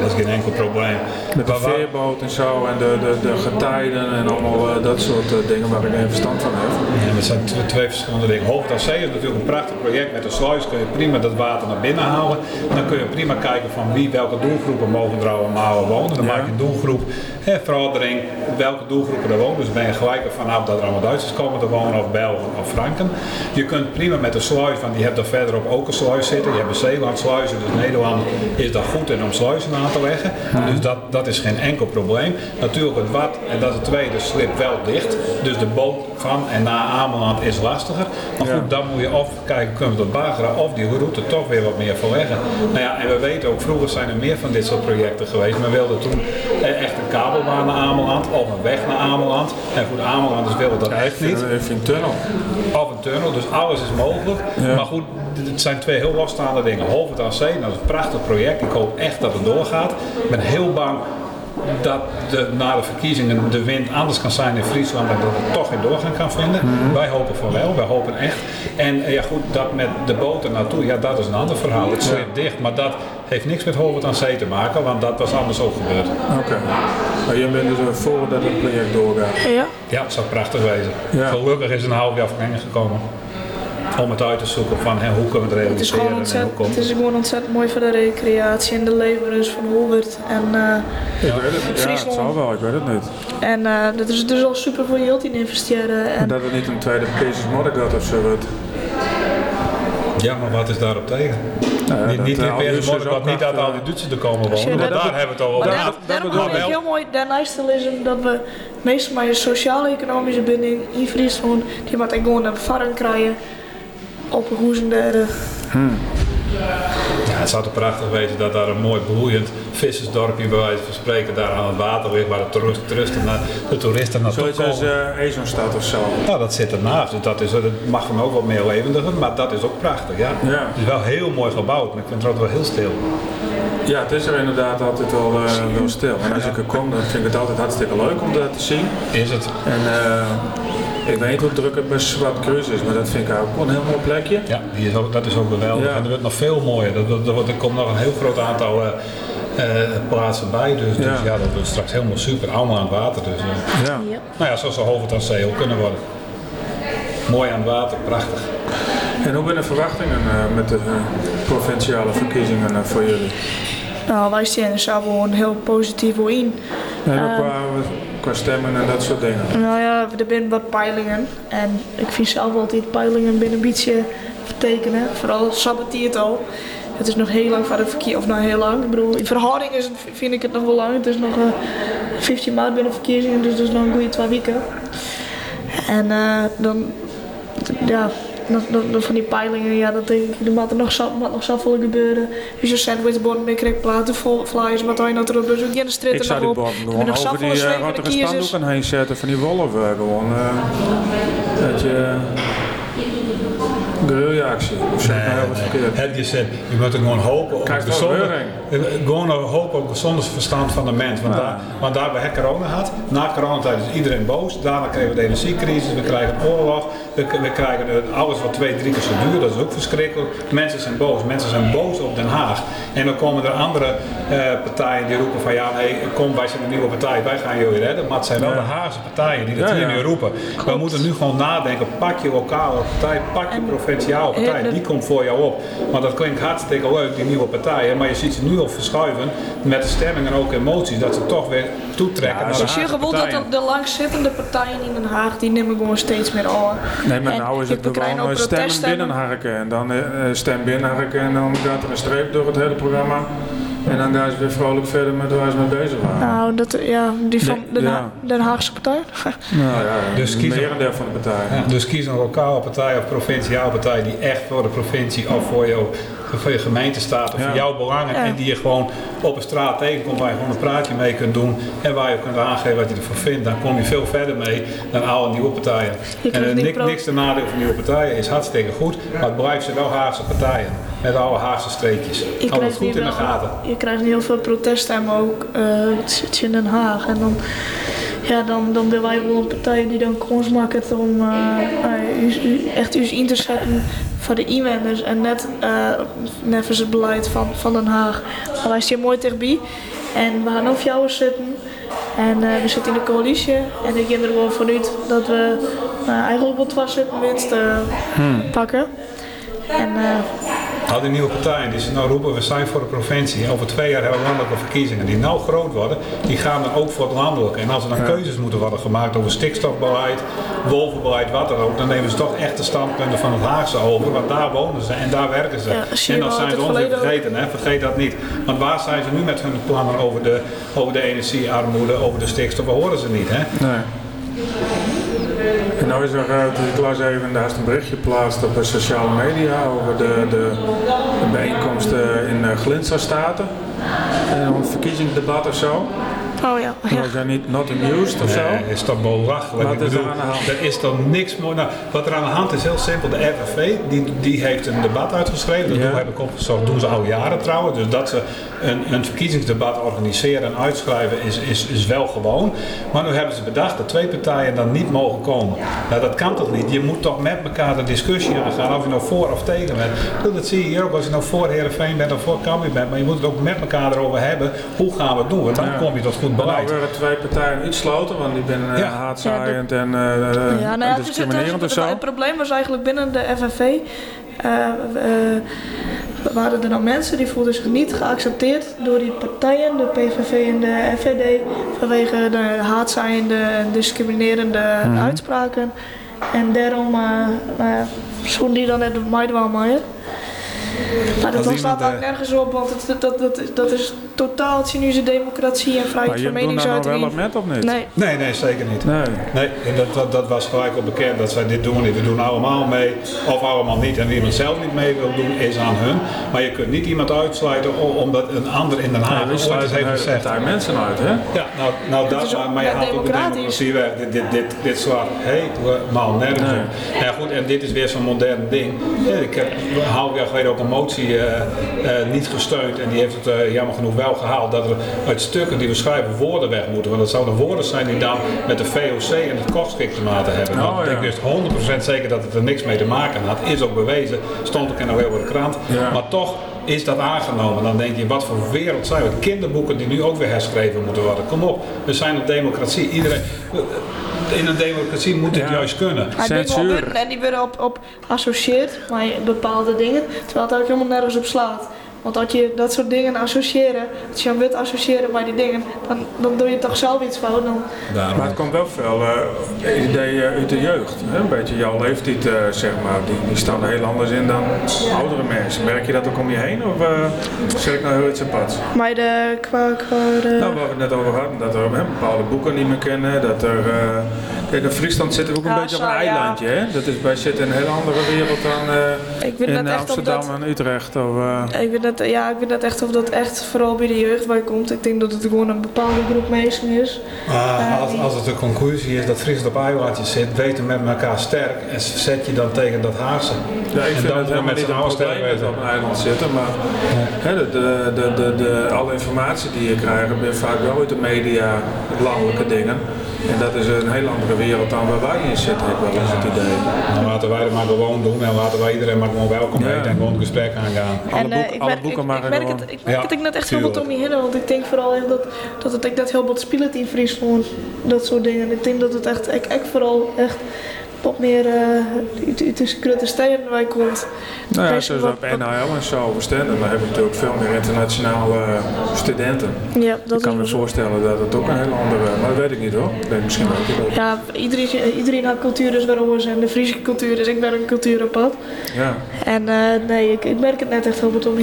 Dat is geen enkel probleem. Met de veerboot en zo en de, de, de getijden en allemaal eh, dat soort eh, dingen waar ik geen verstand van heb. Ja, het zijn tw- twee verschillende dingen. Hoofd is natuurlijk een prachtig project. Met een sluis kun je prima dat water naar binnen halen. Dan kun je prima kijken van wie, welke doelgroepen mogen er allemaal wonen. Dan Ja. maak je een doelgroep, hè, verordening, welke doelgroepen er wonen. Dus ben je gelijk ervan af dat er allemaal Duitsers komen te wonen of Belgen of Franken. Je kunt prima met een sluis, want die hebt er verderop ook een sluis zitten. Je hebt een Zeelandsluizen, dus Nederland is daar goed in om sluizen aan te leggen. Dus dat, dat is geen enkel probleem. Natuurlijk het wat, en dat is het tweede, slip wel dicht. Dus de boot van en naar Ameland is lastiger. Maar goed, dan moet je of kijken, kunnen we dat bageren of die route toch weer wat meer verleggen. Nou ja, en we weten ook, vroeger zijn er meer van dit soort projecten geweest. Men wilde toen eh, echt een kabelbaan naar Ameland of een weg naar Ameland. En goed, Amelanders wilden dat echt niet. Vind een tunnel. Of een tunnel, dus alles is mogelijk. Ja. Maar goed, het zijn twee heel losstaande dingen. Holvert aan Zee, dat is een prachtig project. Ik hoop echt dat het doorgaat. Ik ben heel bang dat de, na de verkiezingen de wind anders kan zijn in Friesland en dat het toch geen doorgang kan vinden. Wij hopen van wel, wij hopen echt. En eh, ja goed, dat met de boten naartoe, ja dat is een ander verhaal. Het slip dicht, maar dat heeft niks met Holvert aan Zee te maken, want dat was anders ook gebeurd. Oké. Maar je bent dus voor dat het project doorgaat. ja. Ja, het zou prachtig wezen. Ja. Gelukkig is een half jaar verlenging gekomen. Om het uit te zoeken van hè, hoe kunnen we het Het is, realiseren gewoon en hoe komt het is gewoon ontzettend mooi voor de recreatie en de levenrust van Holbert. En, eh, Ik weet het niet. Ja, het zal wel, ik weet het niet. en eh, dat is dus al super voor je in investeren. En, Dat het niet een tweede Peace Moddergat of zo wordt. Ja, maar wat is daarop tegen? Nou, niet dat, niet eh, in al die Peers Duitsers wat ook niet uit al die Duitsers er komen wonen, want dat- daar hebben we het al over maar gehad. daar- daarom vind ik heel mooi, daarnaast is hem dat we meestal maar je sociaal-economische binding in Friesland, die moet ik gewoon een varren krijgen op daar. eh, Ja, het zou toch prachtig wezen dat daar een mooi bloeiend vissersdorpje bij wijze van spreken daar aan het water ligt waar de toeristen, toeristen naar, de toeristen naartoe Zoiets als komen. uh, Ezonstad of zo. Nou, dat zit ernaast, dus dat, is, dat mag van ook wat meer levendiger, maar dat is ook prachtig, ja. Ja. Het is wel heel mooi gebouwd, maar ik vind het altijd wel heel stil. Ja, het is er inderdaad altijd wel, eh, wel stil. En als ik er kom, dan vind ik het altijd hartstikke leuk om dat te zien. Is het? En eh, ik weet niet hoe druk het bij Swat Cruise is, maar dat vind ik ook een heel mooi plekje. Ja, die is ook, dat is ook geweldig. Ja. En er wordt nog veel mooier. Er, er, er komt nog een heel groot aantal eh, eh, plaatsen bij. Dus, dus Ja. ja, dat wordt straks helemaal super. Allemaal aan het water. Dus, eh, Ja. ja. nou ja, zoals de Hoofd aan Zee ook kunnen worden. Mooi aan het water, prachtig. En hoe zijn de verwachtingen eh, met de provinciale verkiezingen eh, voor jullie? Nou, wij staan er zelf gewoon heel positief voor in. En ook Ehm. qua, qua stemmen en dat soort dingen. Nou ja, er zijn wat peilingen. En ik vind zelf altijd peilingen binnen een beetje tekenen. Vooral sabatiert al. Het is nog heel lang voor de verkiezingen, of nou heel lang. Ik bedoel, in verhouding is het, vind ik het nog wel lang. Het is nog uh, 15 maart binnen verkiezingen, dus dat is nog een goede twee weken. En uh, dan, ja, van die peilingen, ja, dat denk ik, er moet er nog, moet nog zoveel gebeuren. Dus je sandwichborden mee krijgt platen, flyers, wat hij nou terug, dus ook in de straat Ik zou die borden gewoon over die uh, rotte spandoeken heen zetten van die wolven gewoon. Uh, dat je guerrilla-actie. Of nee, nee. Het je je moet er gewoon hopen op Kijk, gezonde, gewoon hopen op gezonde verstand van de mens. Want, ja. daar, want daar hebben we corona gehad. Na coronatijd is iedereen boos. Daarna kregen we de energiecrisis, we krijgen oorlog. We, we krijgen alles wat twee, drie keer zo duur. Dat is ook verschrikkelijk. Mensen zijn boos. Mensen zijn boos op Den Haag. En dan komen er andere uh, partijen die roepen van ja, nee, kom, wij zijn een nieuwe partij, wij gaan jullie redden. Maar het zijn wel de Haagse partijen die dat hier nu roepen. We moeten nu gewoon nadenken. Pak je lokale partij, pak je provinciale partij. Die komt voor jou op. Maar dat klinkt hartstikke leuk, die nieuwe partijen. Maar je ziet ze nu al verschuiven met de stemming en ook emoties. Dat ze toch weer toetrekken ja, naar de Haagse gevoel dat de, de langzittende partijen in Den Haag, die nemen gewoon steeds meer aan. Nee, maar nou is het gewoon stemmen binnenharken. En dan uh, stem binnenharken en dan gaat er een streep door het hele programma. En dan gaan ze weer vrolijk verder met waar ze mee bezig waren. Nou, dat, ja, die van de, ja. Den Haagse partij. nou ja, dus kies een van de partij. Ja, dus kies een lokale partij of provinciale partij die echt voor de provincie of voor jou voor je gemeente staat of voor jouw belangen en die je gewoon op een straat tegenkomt waar je gewoon een praatje mee kunt doen en waar je kunt aangeven wat je ervan vindt, dan kom je veel verder mee dan alle nieuwe partijen. En niks, niks te nadeel van nieuwe partijen is hartstikke goed, maar het blijft ze wel Haagse partijen met alle Haagse streekjes. Hou het goed in de gaten. Je krijgt heel veel proteststemmen ook uh, in Den Haag en dan ja, dan, dan willen wij wel een partij die dan kans maakt om uh, echt u in te zetten voor de inwoners en net uh, het beleid van, van Den Haag. Maar wij staan mooi tegenbij en we gaan op jou zitten. En uh, we zitten in de coalitie en ik ga er gewoon vanuit dat we uh, eigenlijk wat was het winst uh, hmm. pakken. En, al die nieuwe partijen die ze nou roepen, we zijn voor de provincie. Over twee jaar hebben we landelijke verkiezingen die nou groot worden, die gaan dan ook voor het landelijke. En als er dan keuzes moeten worden gemaakt over stikstofbeleid, wolvenbeleid, wat dan ook, dan nemen ze toch echt de standpunten van het Haagse over, want daar wonen ze en daar werken ze. en dan zijn ze ons weer vergeten, hè? vergeet dat niet. Want waar zijn ze nu met hun plannen over de, over de energiearmoede, over de stikstof, we horen ze niet. Hè? Nee. En nou is er, uh, ik las even, een berichtje geplaatst op de sociale media over de, de, de bijeenkomsten in uh, Glinsa Staten. een verkiezingsdebat of zo. Oh ja. ja. Was jij niet not amused of zo? Nee, is toch belachelijk. Wat is er aan de hand? Er is toch niks mooi. Nou, wat er aan de hand is, heel simpel. De RVV die, die heeft een debat uitgeschreven. Dat ja. heb ik opgezocht. doen ze al jaren trouwens. Dus dat ze een, een verkiezingsdebat organiseren en uitschrijven is, is, is wel gewoon. Maar nu hebben ze bedacht dat twee partijen dan niet mogen komen. Nou, dat kan toch niet? Je moet toch met elkaar de discussie aangaan. Of je nou voor of tegen bent. Dat zie je hier ook als je nou voor Heerenveen bent of voor Cambuur bent. Maar je moet het ook met elkaar erover hebben. Hoe gaan we het doen? Want dan kom je tot goed beleid. Nou, er twee partijen iets sloten, want die zijn ja. haatzaaiend en uh, ja, nou ja, discriminerend dus of zo. Het probleem was eigenlijk binnen de FNV. Uh, uh, waren er dan mensen die voelden zich niet geaccepteerd door die partijen, de PVV en de FVD, vanwege de haatzaaiende en discriminerende mm -hmm. uitspraken. En daarom uh, die dan net de maar dat staat ook nergens op, want het, dat, dat, dat is totaal cynische democratie en vrijheid van meningsuiting. Maar je wel met of niet? Nee. Nee, nee zeker niet. Nee. nee en dat, dat, dat was gelijk al bekend dat zij dit doen niet. We doen allemaal mee of allemaal niet. En wie iemand zelf niet mee wil doen, is aan hun. Maar je kunt niet iemand uitsluiten omdat een ander in Den Haag nee, ooit heeft gezegd. daar mensen uit, hè? Ja, nou, nou dat, maar, maar je haalt ook de democratie weg. Dit, dit, dit, dit slaat helemaal nergens nee. Ja, goed, en dit is weer zo'n modern ding. Ja, ik heb een half jaar geleden ook een motie uh, uh, niet gesteund en die heeft het uh, jammer genoeg wel gehaald dat er uit stukken die we schrijven woorden weg moeten. Want dat zouden woorden zijn die dan met de VOC en het kostschik te maken hebben. Oh, ja. Ik wist 100% zeker dat het er niks mee te maken had. Is ook bewezen, stond ook in de krant. Ja. Maar toch is dat aangenomen. Dan denk je, wat voor wereld zijn we? Kinderboeken die nu ook weer herschreven moeten worden. Kom op, we zijn een democratie. Iedereen, in een democratie moet het juist kunnen. En die worden op, op associeert met bepaalde dingen, terwijl het ook helemaal nergens op slaat. Want als je dat soort dingen associëren, als je wilt associëren bij die dingen, dan, dan doe je toch zelf iets fout. Dan... Maar het komt wel veel uh, ideeën uit de jeugd. Hè? Een beetje jouw leeftijd, uh, zeg maar, die, die staan er heel anders in dan oudere mensen. Merk je dat ook om je heen of uh, zeg ik nou heel iets apart? Maar de, qua, qua de... Nou, waar we het net over hadden, dat er bepaalde boeken niet meer kennen, dat er... Kijk, in Friesland zitten we ook een beetje op een eilandje. Hè? Dat is, wij zitten in een hele andere wereld dan uh, in Amsterdam en Utrecht. Of, uh... Ik weet ja, ik weet net echt of dat echt vooral bij de jeugd bij komt. Ik denk dat het gewoon een bepaalde groep mensen is. Uh, als, als het de conclusie is dat Friesland op eilandjes zit, weten met elkaar sterk en zet je dan tegen dat Haagse. Ja, ik en vind het helemaal niet een probleem op een eiland zitten, maar hè, de, de, de, de, de, alle informatie die je krijgt, ben vaak wel uit de media, landelijke dingen. En dat is een heel andere wereld dan waar wij in zitten, heb ik wel eens het idee. Nou, laten wij het maar gewoon doen en laten wij iedereen maar gewoon welkom ja. heten en gewoon het gesprek aangaan. En, alle, boek, uh, alle boeken maar ik, merk het, ik merk het net echt heel wat om je heen, want ik denk vooral echt dat, dat het ik dat heel wat speelt in Friesland, dat soort dingen. Ik denk dat het echt, ik, ik vooral echt wat meer uh, de grote steden waar komt. Nou ja, zoals op NHL en zo verstaan, dan hebben we natuurlijk veel meer internationale studenten. Ja, dat ik kan me voorstellen dat het ook een hele andere, maar dat weet ik niet hoor. Ik weet misschien ook niet. Ja, iedereen, iedereen had cultuur waar we zijn. De Friese cultuur, dus ik ben een cultuur op pad. Ja. En uh, nee, ik, ik merk het net echt heel goed om.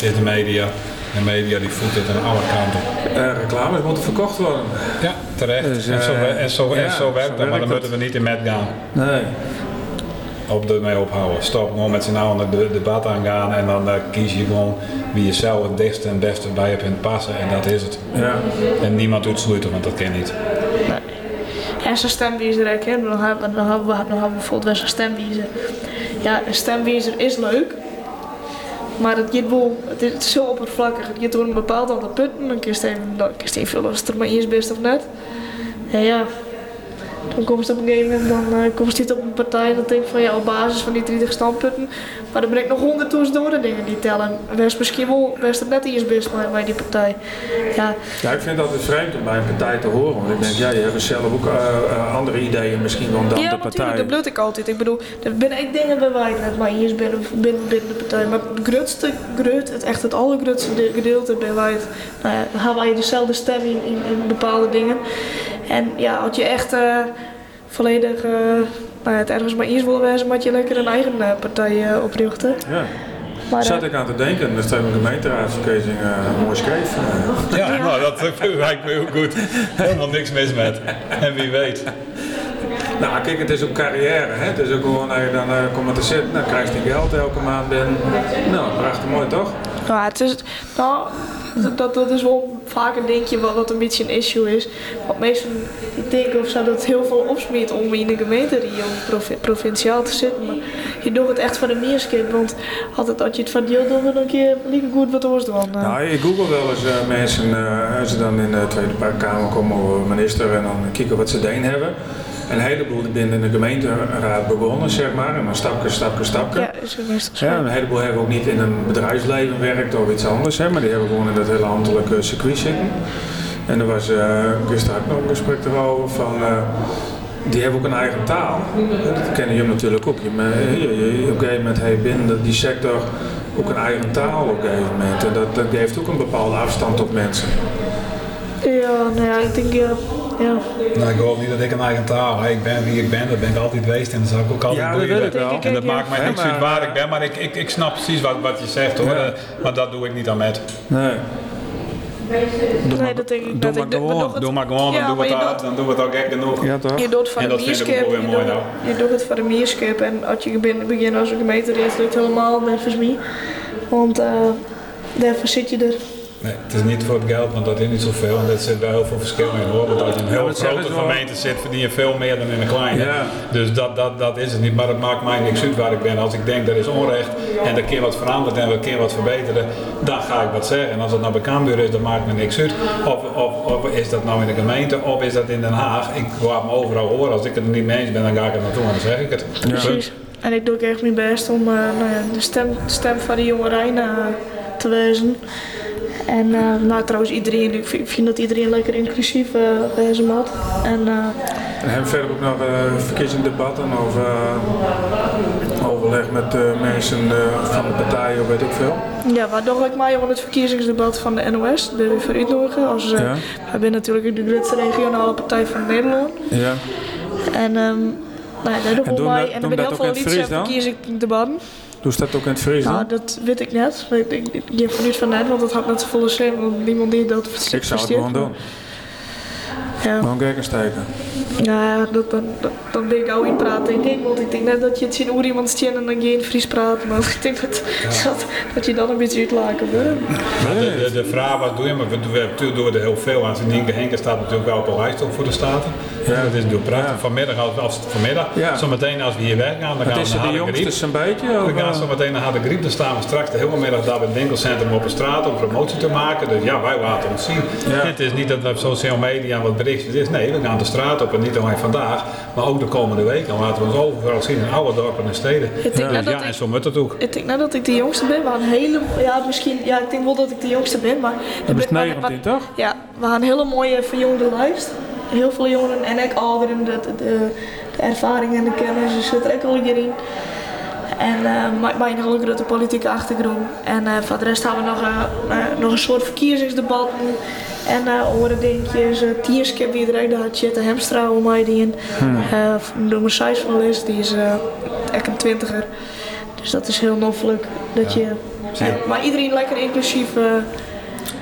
Dit de media. De media die voelt het aan alle kanten. Uh, reclames moeten verkocht worden. Ja, terecht. Dus, uh, en zo, en zo, ja, en zo werkt dat, maar dan moeten we niet in met gaan. Nee. Op ermee ophouden. Stop gewoon met z'n allen de debat aangaan en dan uh, kies je gewoon wie je zelf het dichtste en beste bij hebt in passen en dat is het. Ja. En niemand uitsluiten, want dat ken niet. Nee. En zijn stemwiezer, hè? Dan hebben, we, dan hebben we bijvoorbeeld wel zijn stemwiezer. Ja, een stemwiezer is leuk, maar het, gaat het is zo oppervlakkig. Het door een bepaald aantal punten. Dan kun je even vullen als het er maar is best of net. Ja, ja. Dan kom je op een gegeven moment dan, uh, kom je op een partij en dan denk je van ja, op basis van die 30 standpunten. Maar dan ben ik nog honderd door dingen die tellen. Wees misschien wel, wees het net iets best bij, bij die partij. Ja. ja, ik vind dat het vreemd om bij een partij te horen. Want ik denk, ja, je hebt zelf ook uh, uh, andere ideeën misschien dan, dan ja, de partij. Ja, dat bloed ik altijd. Ik bedoel, er zijn echt dingen bij ik net maar hier binnen, binnen, binnen de partij. Maar het grootste, groot, het echt het allergrootste gedeelte bij wij, nou ja, dan hebben wij dezelfde stem in, in, in bepaalde dingen. En ja, als je echt uh, volledig uh, nou het ergens maar eerst wil wezen, moet je lekker een eigen uh, partij oprichten. Ja. Maar, Zat ik aan te denken, dat zijn de gemeenteraadsverkiezingen uh, mooi scheef. Ja, nou, dat lijkt me heel goed. Helemaal niks mis met. En wie weet. Nou, kijk, het is ook carrière. Hè? Het is ook gewoon, als je dan uh, komt te zitten, dan krijg je geld elke maand binnen. Nou, prachtig mooi toch? Ja, het is, nou, dat, dat is wel vaak een dingetje wat, wat een beetje een issue is. Want meestal denken of zo dat het heel veel opsmeert om in de gemeente of provinciaal te zitten. Maar je doet het echt voor de meerskip. Want altijd als je het van deel doet, dan kun je liever goed wat anders doen. Uh. Nou, ik google wel eens uh, mensen, uh, als ze dan in de Tweede Kamer komen of minister en dan kijken wat ze deen hebben. Een heleboel die binnen de gemeenteraad begonnen, zeg maar. En dan stapje, stapje, stapje. Ja, is meestal ja, Een heleboel hebben ook niet in een bedrijfsleven gewerkt of iets anders, hè, maar die hebben gewoon in dat hele ambtelijke circuit zitten. En er was uh, gisteren ook nog een gesprek erover van... Uh, die hebben ook een eigen taal. Dat kennen jullie natuurlijk ook. Je, je, op een gegeven moment heeft binnen die sector ook een eigen taal op een gegeven moment. En dat, dat geeft ook een bepaalde afstand tot mensen. Ja, nou ja, ik denk ja. Ja. Nou, ik hoop niet dat ik een eigen taal heb. Ik ben wie ik ben, dat ben ik altijd geweest en dat zal ik ook altijd ja, doen. Dat wel. En dat maakt mij niks uit waar ik ben, maar ik, ik, ik snap precies wat, wat je zegt hoor. Ja. Maar dat doe ik niet aan met. Nee. Doe nee, dat denk ik doe maar gewoon. Doe maar gewoon, dan, doen we het dan doen we het ook echt genoeg. Ja, toch? Je doet het voor en de meerskip. Je, mooi, doet, je doet het voor de meerskip en als je begint als een gemeenteraad, lukt helemaal nergens meer. Want uh, daarvoor zit je er. Nee, het is niet voor het geld, want dat is niet zoveel. En er zit wel heel veel verschil in hoor. Want als je in een heel grote gemeente zit, verdien je veel meer dan in een kleine. Ja. Dus dat, dat, dat is het niet. Maar het maakt mij niks uit waar ik ben. Als ik denk dat is onrecht en er keer wat veranderd en we een keer wat verbeteren, dan ga ik wat zeggen. En als het nou bij Cambuur is, dan maakt me niks uit. Of, of, of is dat nou in de gemeente, of is dat in Den Haag. Ik laat me overal horen. Als ik het er niet mee eens ben, dan ga ik er naartoe en dan zeg ik het. Ja. Precies. En ik doe ook echt mijn best om uh, nou ja, de, stem, de stem van de jonge Rijn uh, te wezen. En uh, nou, trouwens, iedereen, ik vind, ik vind dat iedereen lekker inclusief uh, bij zijn mat. En, uh, en verder ook nog verkiezingsdebatten over overleg met mensen van de partijen, weet ik veel. Ja, waardoor ik mij op het verkiezingsdebat van de NOS, de uitnodigen. Als, ja. Wij zijn natuurlijk de grootste regionale partij van Nederland. Ja. En um, nou dat doen wij. En er ben heel veel liedjes verkiezingsdebatten. Doe dat ook in het Fries Nou, dat weet ik net. Ik, ik, ik geef er niet van net, want dat had net volle zin. Want niemand die dat Ik zou het gewoon doen. Ja. Gewoon kijken steken. Ja, dat, dan, dat, dan ben ik al in praten, denk ik. Want ik denk net dat je het zien hoe iemand stien en dan geen Fries praat. Maar ik denk dat, dat, dat, je dan een beetje uitlaken wil. De, de, de, vraag wat doe je, maar we, we, natuurlijk doen we er heel veel aan. Nienke Henke staat natuurlijk wel op een lijst voor de Staten. Ja. Dat is natuurlijk prachtig. Ja. Vanmiddag, als, als vanmiddag, ja. zometeen als we hier werken dan gaan we naar Harde Griep. een beetje? We gaan zo meteen naar Harde Griep, dan staan we straks de hele middag daar bij het winkelcentrum op de straat om promotie te maken. Dus ja, wij laten ons zien. Het is niet dat we op social media wat berichten is. Nee, we gaan de straat op en niet alleen vandaag, maar ook de komende weken. Dan laten we ons overal zien in alle dorpen en steden. Ja, dus ja en zo moet het ook. Ik denk net dat ik de jongste ben, maar een hele, ja misschien, ja ik denk wel dat ik de jongste ben, maar... Je bent 19 toch? Ja, we gaan een hele mooie verjongde lijst heel veel jongeren en ik ouderen, de, de, de ervaring en de kennis zit er ook al in. En uh, mijn hele grote politieke achtergrond. En uh, voor de rest hebben we nog, uh, nog een soort verkiezingsdebat. En uh, andere dingetjes. Uh, Tierskip wie direct daar Jette Hemstra om mij die in. Hmm. Uh, nummer 6 van is, die is echt een twintiger. Dus dat is heel noffelijk. Dat je, maar iedereen lekker inclusief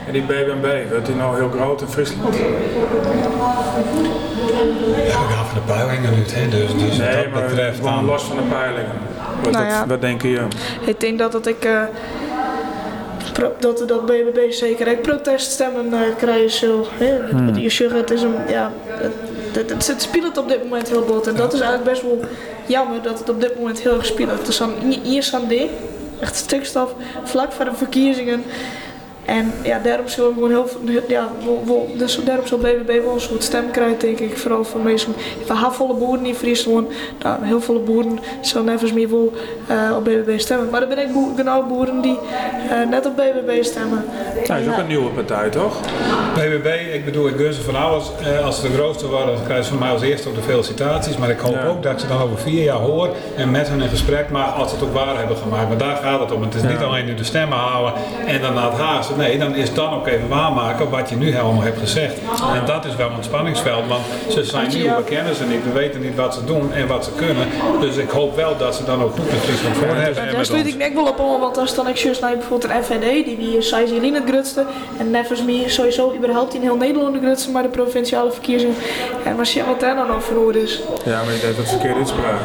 en die BBB, werd die nou heel groot in Friesland? Ja, we gaan van de peilingen nu, hè? dus, dus nee, dat maar betreft gewoon los van de peilingen. Wat, nou ja, wat denk je? Ik denk dat, dat ik... Uh, dat, dat BBB zeker ik proteststemmen uh, krijgen zo. Hmm. Het is een, ja, het, het, het, speelt op dit moment heel bot. En dat is eigenlijk best wel jammer dat het op dit moment heel erg speelt. Het is aan, hier is aan ding, echt stikstof, vlak voor de verkiezingen. En ja, daarom zullen we gewoon heel veel, ja, dus daarom zal BBB wel een soort stem krijgen, denk ik. Vooral van mensen, van halfvolle boeren in Friesland. Nou, heel veel boeren zullen nevens meer wel uh, op BBB stemmen. Maar er ben ik genau boeren die uh, net op BBB stemmen. Ja, dat is ook een nieuwe partij, toch? BBB, ik bedoel, ik gun ze van alles. Uh, als ze de grootste worden, dan krijgen ze van mij als eerste ook de felicitaties. Maar ik hoop ook dat ik ze dan over vier jaar hoor en met hen in gesprek mag als ze het ook waar hebben gemaakt. Maar daar gaat het om. Het is niet alleen nu de stemmen halen en dan naar het Nee, dan is dan ook even waarmaken wat je nu allemaal hebt gezegd. En dat is wel een spanningsveld, want ze zijn nieuw, we kennen ze niet, we weten niet wat ze doen en wat ze kunnen. Dus ik hoop wel dat ze dan ook goed met Friesland voor hebben. Daar sluit ik net wel op om, want dan staan ik juist naar bijvoorbeeld een FND, die wie Sais Jelien het grutste. En nevens meer sowieso überhaupt in heel Nederland de grutste, maar de provinciale verkiezingen. En maar wat daar dan over is. Ja, maar je deed het verkeerde uitspraak.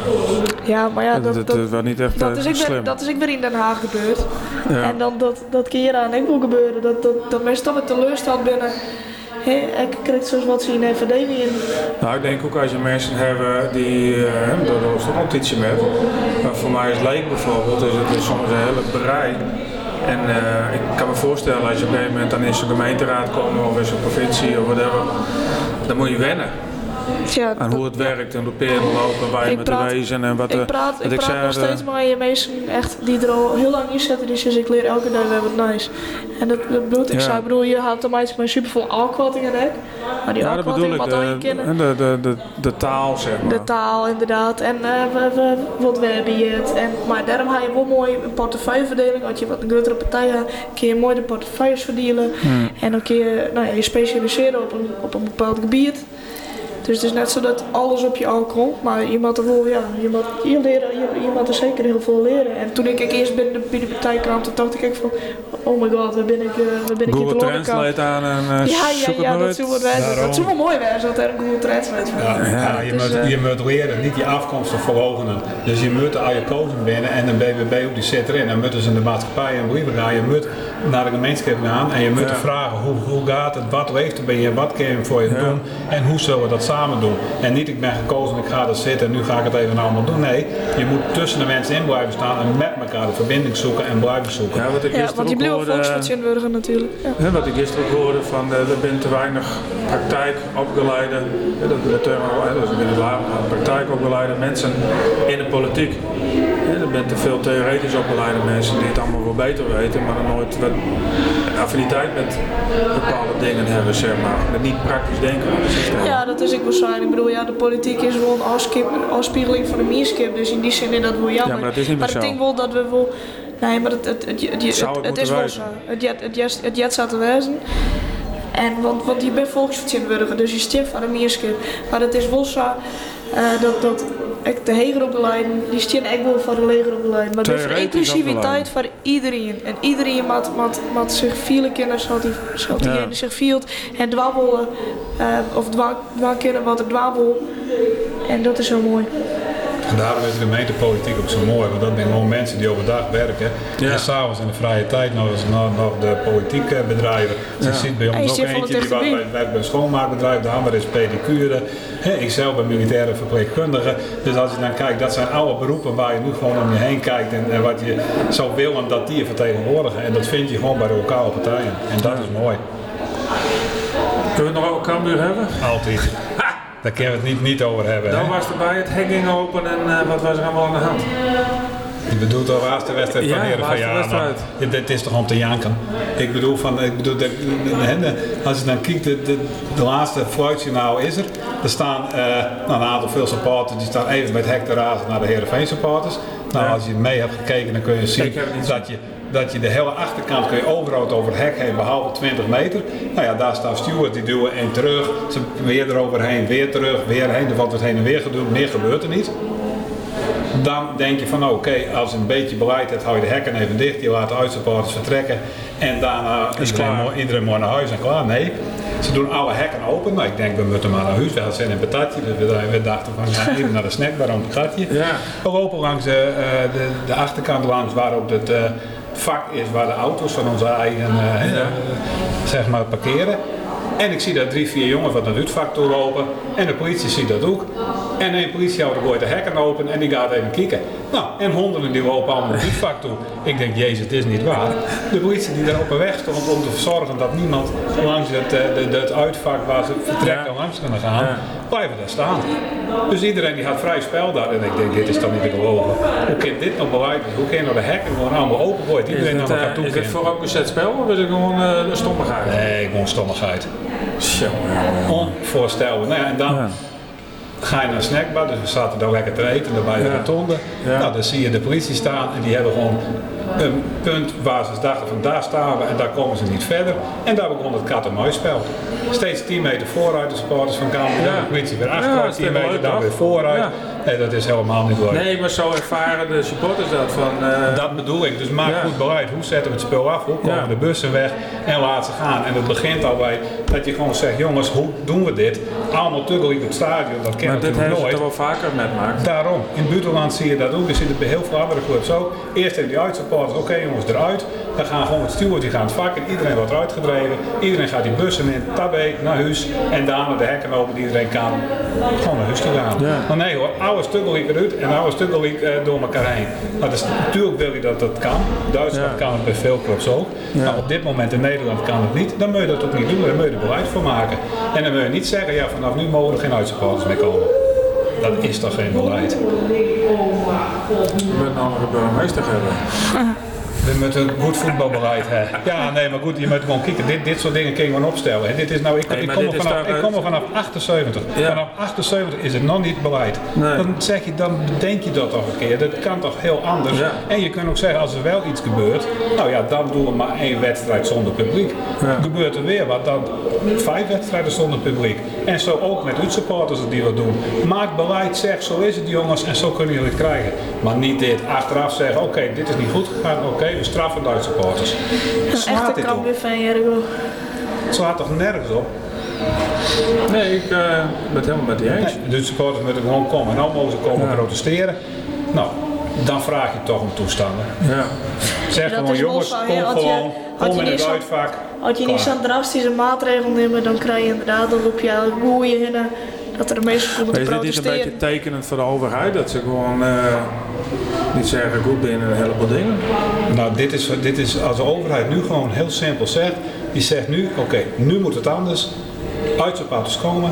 Ja, maar ja, dat, dat, dat, niet echt dat, is ik weer, dat is ik weer in Den Haag gebeurd. Ja. En dan dat, dat keer aan ik wil Dat, dat, dat mensen toch met teleurstand binnen. He, ik krijg zoals wat zien in. Nou, ik denk ook als je mensen hebt die, uh, is toch iets met. Maar voor mij is Leek bijvoorbeeld, is het is soms een hele brei. En uh, ik kan me voorstellen als je op een gegeven moment dan in zo'n gemeenteraad komt of in zo'n provincie of whatever, dan moet je wennen. Ja, en hoe het werkt en de peren lopen, waar je met de wezen en wat Ik praat, wat ik, ik praat zei, nog steeds met je mensen echt die er al heel lang in zitten, dus ik leer elke dag weer wat nice. En dat, dat bedoel ik, ja. zei, bedoel, je haalt automatisch maar super veel alkwatting en maar die ja, dat bedoel ik, de, de, de, de, de, taal zeg maar. De taal inderdaad, en uh, we, we, wat we hebben het. En, maar daarom ga je wel mooi een portefeuilleverdeling, als je wat een grotere partij hebt, kun je mooi de portefeuilles verdelen. Hmm. En dan kun je nou ja, je specialiseren op een, op een bepaald gebied. Dus het is net zo dat alles op je komt, maar je moet er wel, ja, je moet, je leren, je, je moet er zeker heel veel leren. En toen ik eerst binnen de, binnen de partij kwam, toen dacht ik van, oh my god, waar ben ik, uh, waar ben ik Google Translate aan en uh, Ja, ja, ja, dat zou, wel, dat zou wel mooi zijn, dat er een Google Translate van. Ja, ja, je, dus, moet, uh, je moet leren, niet je afkomsten verloochenen. Dus je moet al je kozen binnen en een BBB op die zit erin. Dan moeten ze in de maatschappij en brieven gaan. Je moet naar de gemeenschap gaan en je moet vragen, hoe, hoe gaat het, wat leeft er bij je, wat kun je voor je doen en hoe zullen we dat samen doen. En niet ik ben gekozen, ik ga er zitten en nu ga ik het even allemaal doen. Nee, je moet tussen de mensen in blijven staan en met elkaar de verbinding zoeken en blijven zoeken. Ja, wat ik ja want je blijft volksvertegenwoordiger natuurlijk. Ja. wat ik gisteren ook hoorde van uh, er bent te weinig praktijkopgeleide, dat is de term, dus binnen praktijkopgeleide mensen in de politiek. Er bent te veel theoretisch opgeleide mensen die het allemaal wel beter weten, maar dan nooit wat affiniteit met bepaalde dingen hebben, zeg maar. Met niet praktisch denken aan het systeem. Ja, dat is ik waarschijnlijk. Ik bedoel, ja, de politiek is wel een afspiegeling van de mierskip, dus in die zin is dat wel jammer. Ja, maar dat is niet maar ik denk wel dat we wel... Nee, maar het, het, het, het, het, het het is wel zo. Het jet, het, het jet zou te wezen. En, want, want je bent volksvertegenwoordiger, dus je stipt van de mierskip. Maar het is wel zo eh, dat, dat ik de hegere opleiding, die stien echt wel voor de leger opleiding. Maar dus inclusiviteit voor iedereen. En iedereen moet, moet, moet zich vielen kennen zoals die, zoals die Ja. zich vielt. En dwabbelen, eh, of dwa, dwa kennen wat er dwabbel. En dat is zo mooi. En daarom is de gemeentepolitiek ook zo mooi, want dat zijn gewoon mensen die overdag werken Ja. en s'avonds in de vrije tijd nog, eens- nog, nog de politiek eh, bedrijven. Dus je ziet bij je ons ook eentje die werkt bij, een schoonmaakbedrijf, de ander is pedicure, Hè, ik zelf ben militaire verpleegkundige. Dus als je dan kijkt, dat zijn oude beroepen waar je nu gewoon om je heen kijkt en, en wat je zou willen dat die je vertegenwoordigen. En dat vind je gewoon bij de lokale partijen. En dat is mooi. Kunnen we het nog over Cambuur hebben? Altijd. Daar kunnen we het niet, niet over hebben. Dan hè. was erbij, het hek ging open en eh, wat was er allemaal aan de hand? Je bedoelt de laatste wedstrijd van Ja, laatste ja, wedstrijd. maar dit is toch om te janken. Ik bedoel, van, ik bedoel de, de- de- de- als je dan kijkt, de, de, de laatste fluitsignaal is er. Er staan nou, een aantal veel supporters, die staan even met hek te razen naar de Heerenveen supporters. Nou, Ja. als je mee hebt gekeken, dan kun je zien het dat je, dat je de hele achterkant kun je overal over het hek heen, behalve 20 meter. Nou ja, daar staan stewards, die duwen en terug. Ze weer eroverheen, weer terug, weer heen. Er wordt wat heen en weer gedoe, meer gebeurt er niet dan denk je van oké, als je een beetje beleid hebt, hou je de hekken even dicht, je laat de uitsupporters vertrekken en daarna Is iedereen, klaar. mo- iedereen mooi naar huis en klaar. Nee, ze doen alle hekken open. Nou, ik denk we moeten maar naar huis. We zijn in patatje, dus we, dachten van ja, even naar de snackbar om patatje. Ja. We lopen langs de, eh, de, de achterkant langs waar ook het eh, vak is waar de auto's van onze eigen eh, eh, zeg maar parkeren. En ik zie daar drie, vier jongens wat naar het vak toe lopen. En de politie ziet dat ook. En een politiehouder gooit de hekken open en die gaat even kijken. Nou, en honderden die lopen allemaal vak toe. Ik denk, jezus, het is niet waar. De politie die daar op een weg stond om te zorgen dat niemand langs het, eh, de, het uitvak waar ze vertrekken Ja. langs kunnen gaan, blijven daar staan. Dus iedereen die had vrij spel daar. En ik denk, dit is toch niet te geloven. Hoe kan dit nog beleid? Hoe kan je nou de hekken gewoon allemaal open gooien? Is Iedereen naar elkaar toe is het kan. vooropgezet spel of is het gewoon een stommigheid? Nee, gewoon stommigheid. Zo. Onvoorstelbaar. Nou ja, en dan Ja. Ga je naar een snackbar, dus we zaten daar lekker te eten, daar bij de rotonde. Ja. Nou, dan zie je de politie staan en die hebben gewoon een punt waar ze dachten van daar staan we en daar komen ze niet verder. En daar begon het kat en muisspel. Steeds 10 meter vooruit de supporters van Cambuur, Ja. de politie weer achteruit, dat is 10 meter toch? weer vooruit. Nee, dat is helemaal niet leuk. Nee, maar zo ervaren de supporters dat van... eh, Dat bedoel ik. Dus maak goed beleid. Hoe zetten we het spel af? Hoe komen Ja. de bussen weg? En laat ze gaan. En het begint al bij dat je gewoon zegt, jongens, hoe doen we dit? Allemaal tuggel in het stadion. Dat maar kennen we dit natuurlijk hebben ze nooit. toch wel vaker metmaakt. Daarom, in het buitenland zie je dat ook. Je ziet het bij heel veel andere clubs ook. Eerst hebben die uitsupporters, oké jongens, eruit. Dan gaan gewoon het die gaan het vak in. Iedereen wordt eruit gedreven. Iedereen gaat die bussen in, tabé, naar huis. En daarna de hekken open, die iedereen kan gewoon naar huis toe gaan. Ja. Maar nee hoor, oude stukkeliek eruit en oude stukkeliek eh, door elkaar heen. Maar dus, natuurlijk wil je dat dat kan. Duitsland Ja. kan het bij veel clubs ook. Ja. Maar op dit moment in Nederland kan het niet. Dan moet je dat ook niet doen, daar moet je er beleid voor maken. En dan moet je niet zeggen, ja vanaf nu mogen er geen uitsupporters meer komen. Dat is toch geen beleid? We moeten nog een burgemeester hebben. We moeten een goed voetbalbeleid hebben. Ja, nee, maar goed, je moet gewoon kijken. Dit, dit soort dingen kun je gewoon opstellen. hè. Dit is nou, ik, Nee, ik, kom, dit er is vanaf, ik kom er vanaf 78. Ja. Vanaf 78 is het nog niet beleid. Nee. Dan zeg je, dan denk je dat toch een keer. Dat kan toch heel anders. Ja. En je kunt ook zeggen, als er wel iets gebeurt, nou ja, dan doen we maar één wedstrijd zonder publiek. Ja. Gebeurt er weer wat, dan vijf wedstrijden zonder publiek. En zo ook met uitsupporters die wat doen. Maak beleid, zeg, zo is het jongens en zo kunnen jullie het krijgen. Maar niet dit achteraf zeggen, oké, dit is niet goed gegaan, oké, we straffen de uitsupporters. Een Slaat echte? Cambuur fan, Jergo. Het slaat toch nergens op? Nee, ik eh, ben het helemaal met die eens. Nee, de supporters moeten gewoon komen. En dan mogen ze komen Ja. protesteren. Nou, dan vraag je toch om toestanden. Ja. Zeg Dat gewoon, jongens, kom Had je- gewoon, had kom je in niet het uitvak. Had je niet zo'n drastische maatregel nemen, dan krijg je inderdaad dan op je goeie hinnen dat er de is dit niet een beetje tekenend voor de overheid? Dat ze gewoon eh, niet zeggen goed binnen een heleboel dingen? Nou, dit is, dit is als de overheid nu gewoon heel simpel zegt. Die zegt nu, oké, nu moet het anders. uitsupporters komen.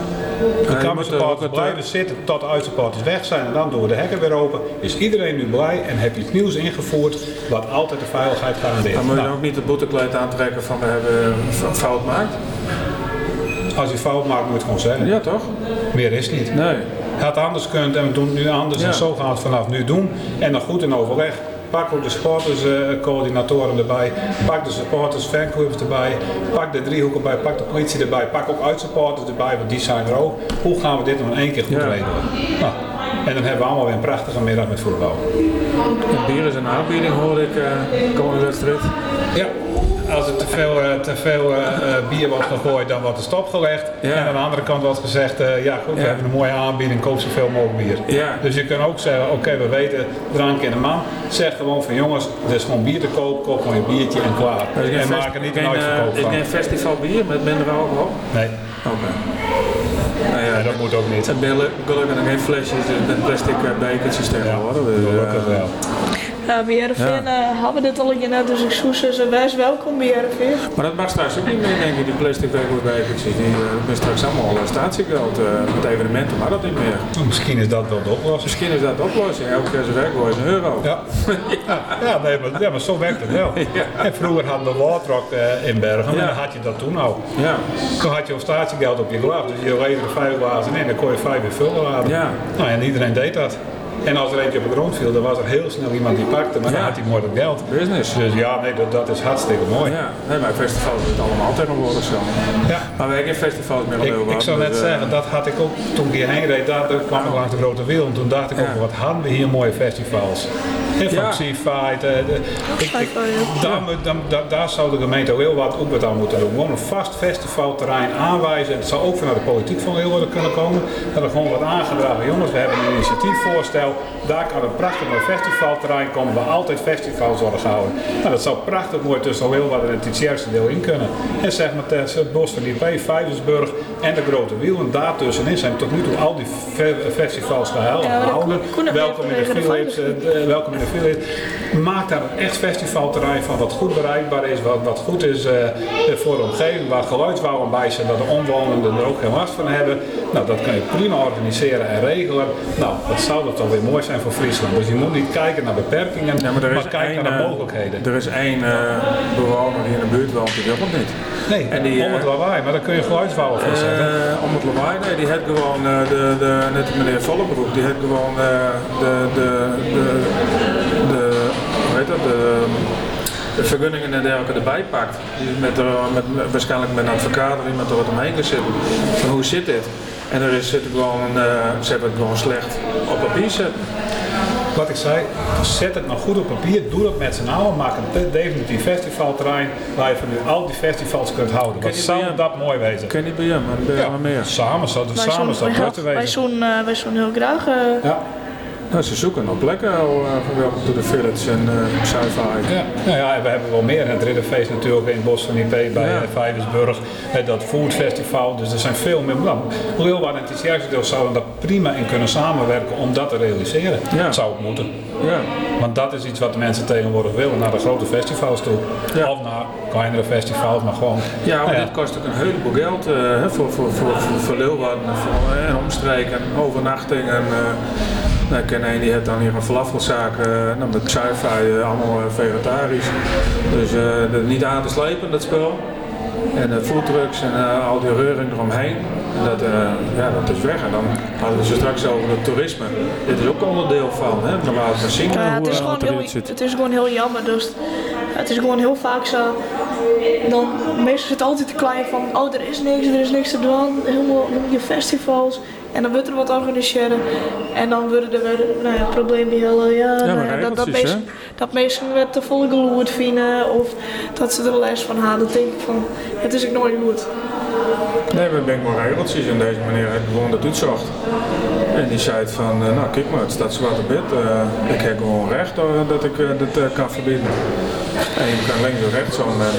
De je moet, eh, blijven zitten tot de uitsupporters weg zijn en dan doen we de hekken weer open. Is iedereen nu blij en heb je het nieuws ingevoerd wat altijd de veiligheid garandeert. Dan moet je Nou, ook niet het boetekleed aantrekken van we hebben fout gemaakt. als je fout maakt moet je het gewoon zeggen. Ja, toch? Meer is niet. Nee. Had anders kunt en we doen het nu anders Ja. en zo gaan we het vanaf nu doen. En dan goed in overleg. Pak ook de supporterscoördinatoren erbij. Pak de supporters fanclubs erbij. Pak de driehoek erbij. Pak de politie erbij. Pak ook uitsupporters erbij, want die zijn er ook. Hoe gaan we dit nog in één keer goed Ja. regelen? Nou, en dan hebben we allemaal weer een prachtige middag met voetbal. Het bier is een aanbieding, hoor ik, uh, komende wedstrijd. Ja. Als er te veel, eh, te veel eh, eh, bier wordt gegooid, dan wordt er stopgelegd. Ja. En aan de andere kant wordt gezegd, ja goed, we Ja. hebben een mooie aanbieding, koop zoveel mogelijk bier. Ja. Dus je kan ook zeggen, oké, we weten drank in de man. Zeg gewoon van jongens, er is gewoon bier te koop, koop gewoon je biertje en klaar. En fest- maak er niet een uitverkoop eh, is van. geen festivalbier met minder alcohol? Nee, Oké. Nou ja, nee, dat moet ook niet. Het zijn gelukkig nog geen flesjes met plastic bekertjes tegenwoordig. eh, Gelukkig wel. Ja, bij RFN eh, hadden we dit al een keer net, dus ik zoek ze wijs welkom bij RFN. Maar dat mag straks ook niet meer, denk ik, die plastic. Die uh, dat is straks allemaal uh, statiegeld. Uh, met evenementen mag dat niet meer. Misschien is dat wel de oplossing. Misschien is dat de oplossing. Elke keer zijn werkwoord is een euro. Ja, ja, ja, nee, maar, ja, maar zo werkt het wel. En vroeger hadden we Waterrock eh, in Bergen Ja. en dan had je dat toen al. Ja. Toen had je op statiegeld op je glas, dus je leverde vijf glazen in, dan kon je vijf weer vullen laten. Ja. Nou, en iedereen deed dat. En als er eentje op de grond viel, dan was er heel snel iemand die pakte, maar dan Ja. had hij mooi dat geld. Business. Dus ja, nee, dat, dat is hartstikke mooi. Ja, nee, maar festivals is het allemaal tegenwoordig zo. Ja. Maar we hebben geen festivals meer op Ik, zou net dus, eh, zeggen, dat had ik ook toen ik hierheen reed, daar, kwam ik langs de grote wiel. En toen dacht ik ook, wat hadden we hier mooie festivals. Seafight. eh, daar, zou de gemeente heel wat ook wat aan moeten doen. Gewoon een vast festivalterrein aanwijzen. Het zou ook vanuit de politiek van Leeuwarden kunnen komen. Dat er gewoon wat aangedragen. Jongens, we hebben een initiatiefvoorstel. Daar kan een prachtig mooi festivalterrein komen waar altijd festivals worden gehouden. Nou, dat zou prachtig mooi tussen Leeuwarden en het Titierste deel in kunnen. En zeg maar tussen het Bos van die P, Vijversburg en de Grote Wiel. En daartussenin zijn tot nu toe al die fe- festivals gehouden. Ja, welkom in de eh, eh, welkom in Maak daar een echt festivalterrein van wat goed bereikbaar is, wat, wat goed is eh, voor de omgeving, waar geluidsbouwen bij zijn, dat de omwonenden er ook geen last van hebben. Nou, dat kun je prima organiseren en regelen. Nou, dat zou dat dan weer mooi zijn voor Friesland. Dus je moet niet kijken naar beperkingen, Ja, maar kijken naar de eh, mogelijkheden. Er is één eh, bewoner die in de buurt woont, die wil het niet. Nee, en die, om het eh, lawaai, maar dan kun je geluidsbouwen voor zetten. Eh, om het lawaai, nee, die heeft gewoon, eh, de, de, net als meneer Vollebroek, die heeft gewoon de, de, de, de, hoe heet dat, de, de vergunningen en dergelijke erbij pakt. Die met, met, waarschijnlijk met een advocaat of iemand er wat omheen kan zitten. Van hoe zit dit? En er is zit gewoon, ze hebben het gewoon slecht op papier zetten. Wat ik zei, zet het nog goed op papier, doe dat met z'n allen, maak een de- definitief festivalterrein waar je van nu al die festivals kunt houden. Wat je zou dat mooi wezen? Ik ken niet bij hem, maar meer. samen zou het Wij samen zou wij, het moeten wij, eh, zoen heel graag. eh, Ja, Nou, ze zoeken nog plekken al eh, van Welcome to the Village en uh, sci-fi. ja. Nou ja, we hebben wel meer. Het Ridderfeest natuurlijk in het Bos van IP bij Ja. eh, Vijversburg. Eh, Dat Food Festival. Dus er zijn veel meer. Nou, Leeuwarden en het Tjierkdeel zouden daar prima in kunnen samenwerken om dat te realiseren. Ja. Dat zou ook moeten. Ja. Want dat is iets wat de mensen tegenwoordig willen. Naar de grote festivals toe. Ja. Of naar kleinere festivals, maar gewoon. Ja, maar nou dit kost ook een heleboel geld eh, hè, voor, voor, voor, voor, voor Leeuwarden en, voor, en omstreken, overnachting. En, eh, nou, ik ken een die heeft dan hier een falafelzaak eh, nou, met sci-fi, eh, allemaal eh, vegetarisch. Dus dat niet aan te slepen, dat spel. En de foodtrucks en al die reuring eromheen. En dat, ja, dat is weg. En dan hadden we ze straks over het toerisme. Dit is ook onderdeel van. Hè? Normaal te zien Ja, hoe het, is gewoon heel, zit. het is gewoon heel jammer. Dus het is gewoon heel vaak zo. Dan, meestal het altijd te klein van, oh er is niks, er is niks te doen. Helemaal je festivals. En dan wordt er wat organiseren. En dan worden er weer nou ja, problemen heel ja, nou maar ja, dat, dat, mensen, dat mensen weer te vinden. Of dat ze er les van halen. Denk ik van, het is ook nooit goed. Nee, we denken maar regeltjes en deze meneer heeft gewoon dat uitzocht. En die zei van, uh, nou kijk maar, het staat zwart op wit. Uh, ik heb gewoon recht uh, dat ik dit kan verbieden. En je kan links of rechts om. En,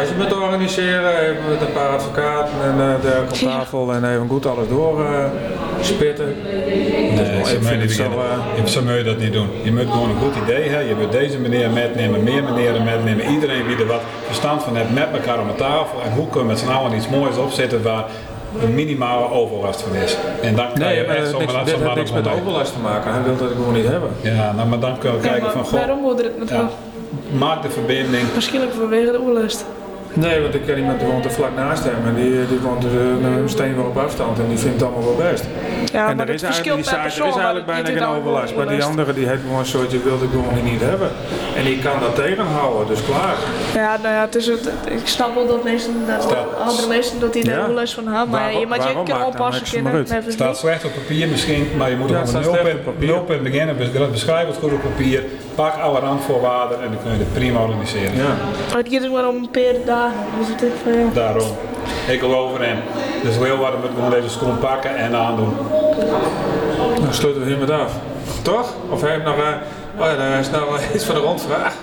als je het organiseren, even met een paar advocaten en dergelijke op tafel en even goed alles door spitten. Nee, dus, ik niet zo, uh, zo moet je dat niet doen. Je moet gewoon een goed idee hebben. Je moet deze meneer metnemen, meer meneren metnemen. Iedereen wie er wat verstand van heeft met elkaar om de tafel. En hoe kunnen we met z'n allen iets moois opzetten waar een minimale overlast van is. En dan kan nee, je echt heeft niks met overlast te maken. Hij wil dat ik gewoon niet hebben. Ja, nou, maar dan kunnen we kijken van... Goh, waarom wordt het met ja, Maak de verbinding. Waarschijnlijk vanwege de overlast. Nee, want ik ken iemand die woont er vlak naast hem en die, die woont dus een steen wel op afstand en die vindt het allemaal wel best. Ja, en maar er is, eigenlijk, die er is eigenlijk bijna geen overlast. Maar die andere die heeft gewoon een soortje wilde gewoon niet hebben. En die kan dat tegenhouden, dus klaar. Ja, nou ja, het is het, ik snap wel dat meesten, dat andere mensen dat die er overlast van hebben. Maar je moet je kan oppassen. Het staat slecht op papier misschien, maar je moet er op een nulpunt beginnen. Beschrijf het goed op papier, pak alle randvoorwaarden en dan kun je het prima organiseren. Ja. Het gaat maar om een paar dagen, dus het is. Daarom. Ik geloof erin. Dus heel we gewoon deze schoen pakken en aandoen. Dan sluiten we hiermee af. Toch? Of heb je nog... Uh, oh ja, daar is nou iets van de rondvraag.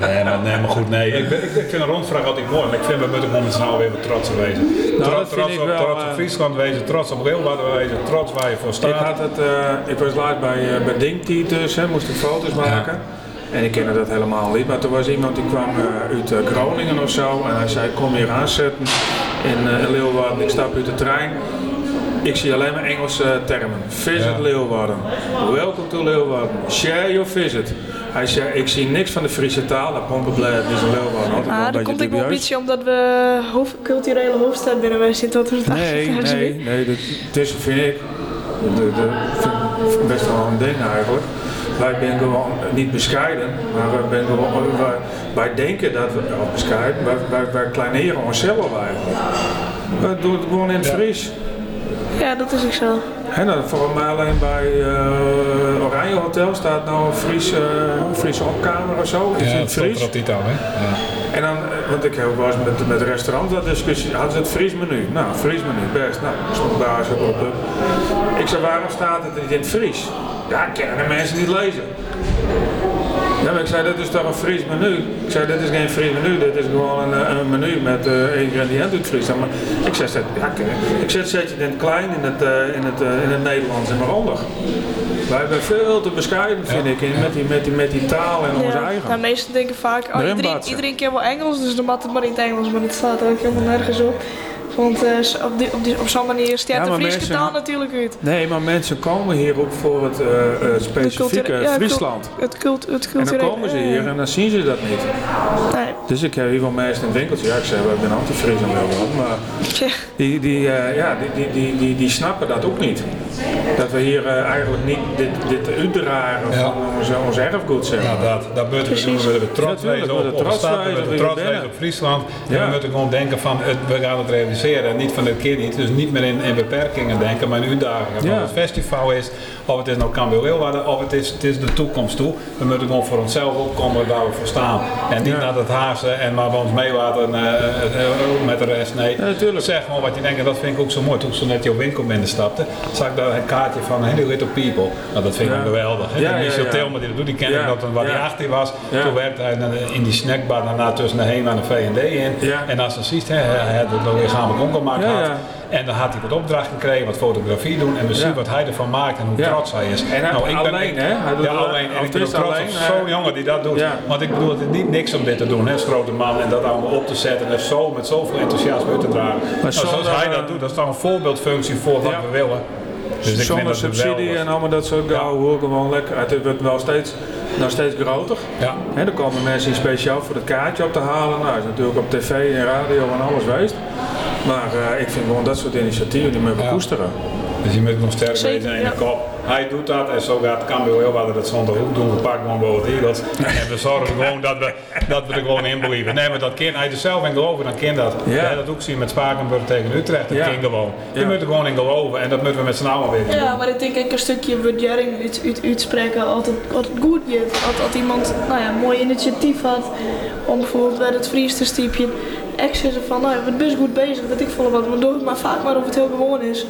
Nee, maar, nee, maar goed, nee. Ik, ik, ik vind een rondvraag altijd mooi, maar ik vind we moeten met allen weer trots op wezen. Nou, trots, trots, op, wel, trots op eh, Friesland wezen, trots op heel wat wezen, trots waar je voor staat. Ik, had het, uh, ik was laat bij, uh, bij dus, hè, moest ik foto's maken. Ja. En ik kende dat helemaal niet, maar er was iemand die kwam uh, uit Groningen of zo en hij zei kom hier aanzetten in, uh, in Leeuwarden. Ik stap uit de trein. Ik zie alleen maar Engelse termen. Visit ja. Leeuwarden. Welcome to Leeuwarden. Share your visit. Hij zei, ik zie niks van de Friese taal. Dat komt blij, het is Leeuwarden. Ah, dat komt ook wel een beetje omdat we hoofd, culturele hoofdstad binnen wij zitten. Dat nee, nee, nee, dat, is, vind ik, dat, vind best wel een ding eigenlijk. Wij zijn gewoon niet bescheiden, maar wij, gewoon, wij, wij denken dat we wel bescheiden, wij, wij, wij kleineren onszelf eigenlijk. We doen het gewoon in het Fries. Ja, dat is ook zo. En dan volgens mij alleen bij uh, Oranje Hotel staat nou een Fries, uh, Friese opkamer of zo. Is ja, het Fries. Dat hè? Ja. En dan, eh, want ik heb wel eens met, met restaurant dat discussie, hadden ze het Fries menu? Nou, Fries menu, best. Nou, stond baas op de. Ik zei, waarom staat het niet in het Fries? Ja, kennen mensen niet lezen. Ja, maar ik zei, dat is toch een Fries menu? Ik zei, dit is geen Fries menu, dit is gewoon een, een menu met uh, ingrediënten uit Fries. Maar ik zei, ja, ik zeg, zet je het in het klein, in het, uh, in het, uh, in het Nederlands en maar onder. Wij zijn veel te bescheiden, vind ik, in, met, die, met, die, met die taal en ja. onze eigen. Nou, meesten denken vaak, oh, iedereen, iedereen kent wel Engels, dus dan mat het maar in het Engels, maar het staat ook helemaal nergens op. Want uh, op, die, op, die, op zo'n manier staat ja, de Friese taal natuurlijk uit. Nee, maar mensen komen hier ook voor het uh, uh, specifieke ja, Friesland. Het, cult, het culturele. En dan komen ze hier en dan zien ze dat niet. Nee. Dus ik heb hier wel mensen in het winkeltje. Ja, ik zeg, ik ben anti-Fries en wel maar die, die, ja, die, die, die, die, die snappen dat ook niet. Dat we hier eigenlijk niet dit, dit uitdragen ja. van onze, ons erfgoed zijn. Nou, dat, dat moeten we doen. We willen trots wezen op, op de stad, we willen trots wezen op Friesland. En we moeten gewoon denken van, het, we gaan het realiseren Niet van dit keer niet. Dus niet meer in, in beperkingen denken, maar in uitdagingen. Ja. Of het festival is, of het is nou Cambuur worden, of het is, het is de toekomst toe. We moeten gewoon voor onszelf opkomen waar we voor staan. En niet naar het hazen en maar we ons mee laten uh, met de rest. Nee, ja, zeg gewoon wat je denkt. En dat vind ik ook zo mooi. Toen ik zo net jouw winkel binnenstapte, zag ik daar een kaartje van Henry Little People. Nou, dat vind ik geweldig. Ja, Michel Tilman die dat doet, die ken ik dat waar hij 18 was. Toen werkte hij in die snackbar daarna tussen de heen aan de V&D in. En als ziet, hij had het nog lichamelijk ongemaakt En dan had hij wat opdracht gekregen, wat fotografie doen en we zien wat hij ervan maakt en hoe trots hij is. En nou, ik alleen, ben, hè? Hij doet ja, alleen. En ik ben trots op zo'n jongen die dat doet. Want ik bedoel, het is niet niks om dit te doen, hè, grote man, en dat allemaal op te zetten en zo met zoveel enthousiasme uit te dragen. Maar nou, zoals hij dat doet, dat is toch een voorbeeldfunctie voor wat we willen. Dus Zonder subsidie en allemaal dat soort gauw hoor gewoon lekker. Het wordt wel steeds, nog steeds groter. Ja. He, er komen mensen speciaal voor het kaartje op te halen. Nou, is natuurlijk op tv en radio en alles geweest. Maar uh, ik vind gewoon dat soort initiatieven die moeten we koesteren. Dus je moet nog sterk wezen in de kop. Hij doet dat en zo gaat Cambuur heel wat dat zonder ook doen. We pakken gewoon wel Eagles. En we zorgen gewoon dat we, dat we er gewoon in believen. Nee, maar dat kind, hij er zelf in geloven, dan kind dat. Ja. dat ook zien met Spakenburg tegen Utrecht. Dat ja. kind gewoon. Je moet er gewoon in geloven en dat moeten we met z'n allen weer doen. Ja, maar ik denk ik een stukje waardering uit, uit, uitspreken altijd, altijd goed is. Als, als iemand nou ja, een mooi initiatief had om bijvoorbeeld bij het Fries te stiepje echt van, nou, je bent best goed bezig, dat ik volle wat, maar door maar vaak maar of het heel gewoon is.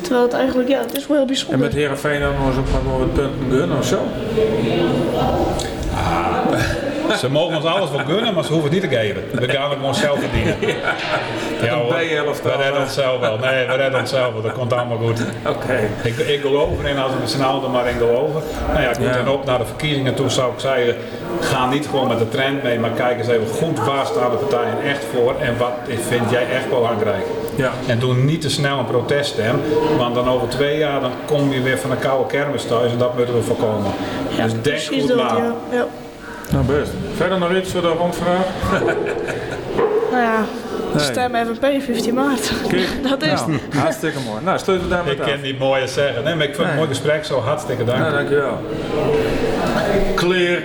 Terwijl het eigenlijk, ja, het is wel heel bijzonder. En met Heerenveen dan nog eens op wat punten gunnen of zo? Ze mogen ons alles wel gunnen, maar ze hoeven het niet te geven. We gaan het gewoon zelf verdienen. Ja, hoor. B-helft we redden het zelf wel. Nee, we redden het zelf wel. Dat komt allemaal goed. Oké. Ik, ik geloof erin als we allen er maar in geloven. Nou ja, goed, Ja. en op naar de verkiezingen toe zou ik zeggen, ga niet gewoon met de trend mee, maar kijk eens even goed waar staan de partijen echt voor en wat vind jij echt belangrijk. Ja. En doe niet te snel een proteststem, want dan over twee jaar dan kom je weer van een koude kermis thuis en dat moeten we voorkomen. Ja, dus denk goed na. ja. Nou best. Verder nog iets voor de rondvraag? Nou ja, Nee. stem FNP 15 maart. dat is Nou, het. hartstikke mooi. Nou, sluiten we daarmee Ik af. ken niet mooier zeggen. Nee, maar ik vind het Nee. mooi gesprek zo. Hartstikke dank. Nou, dankjewel. Clear.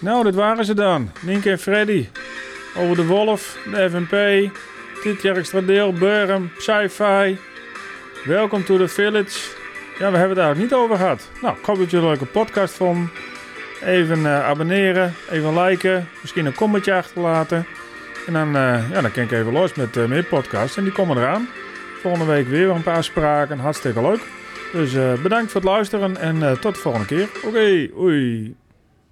Nou, dat waren ze dan. Nienke en Freddy. Over de Wolf, de FNP, Tietjerk Stradeel, Burm, Sci-Fi. Welkom to the village. Ja, we hebben het eigenlijk niet over gehad. Nou, ik hoop dat een leuke podcast vonden. Even eh, abonneren, even liken, misschien een commentje achterlaten. En dan, eh, ja, dan kan ik even los met eh, meer podcasts. En die komen eraan. Volgende week weer een paar spraken. Hartstikke leuk. Dus bedankt voor het luisteren en tot de volgende keer. Oké, oei.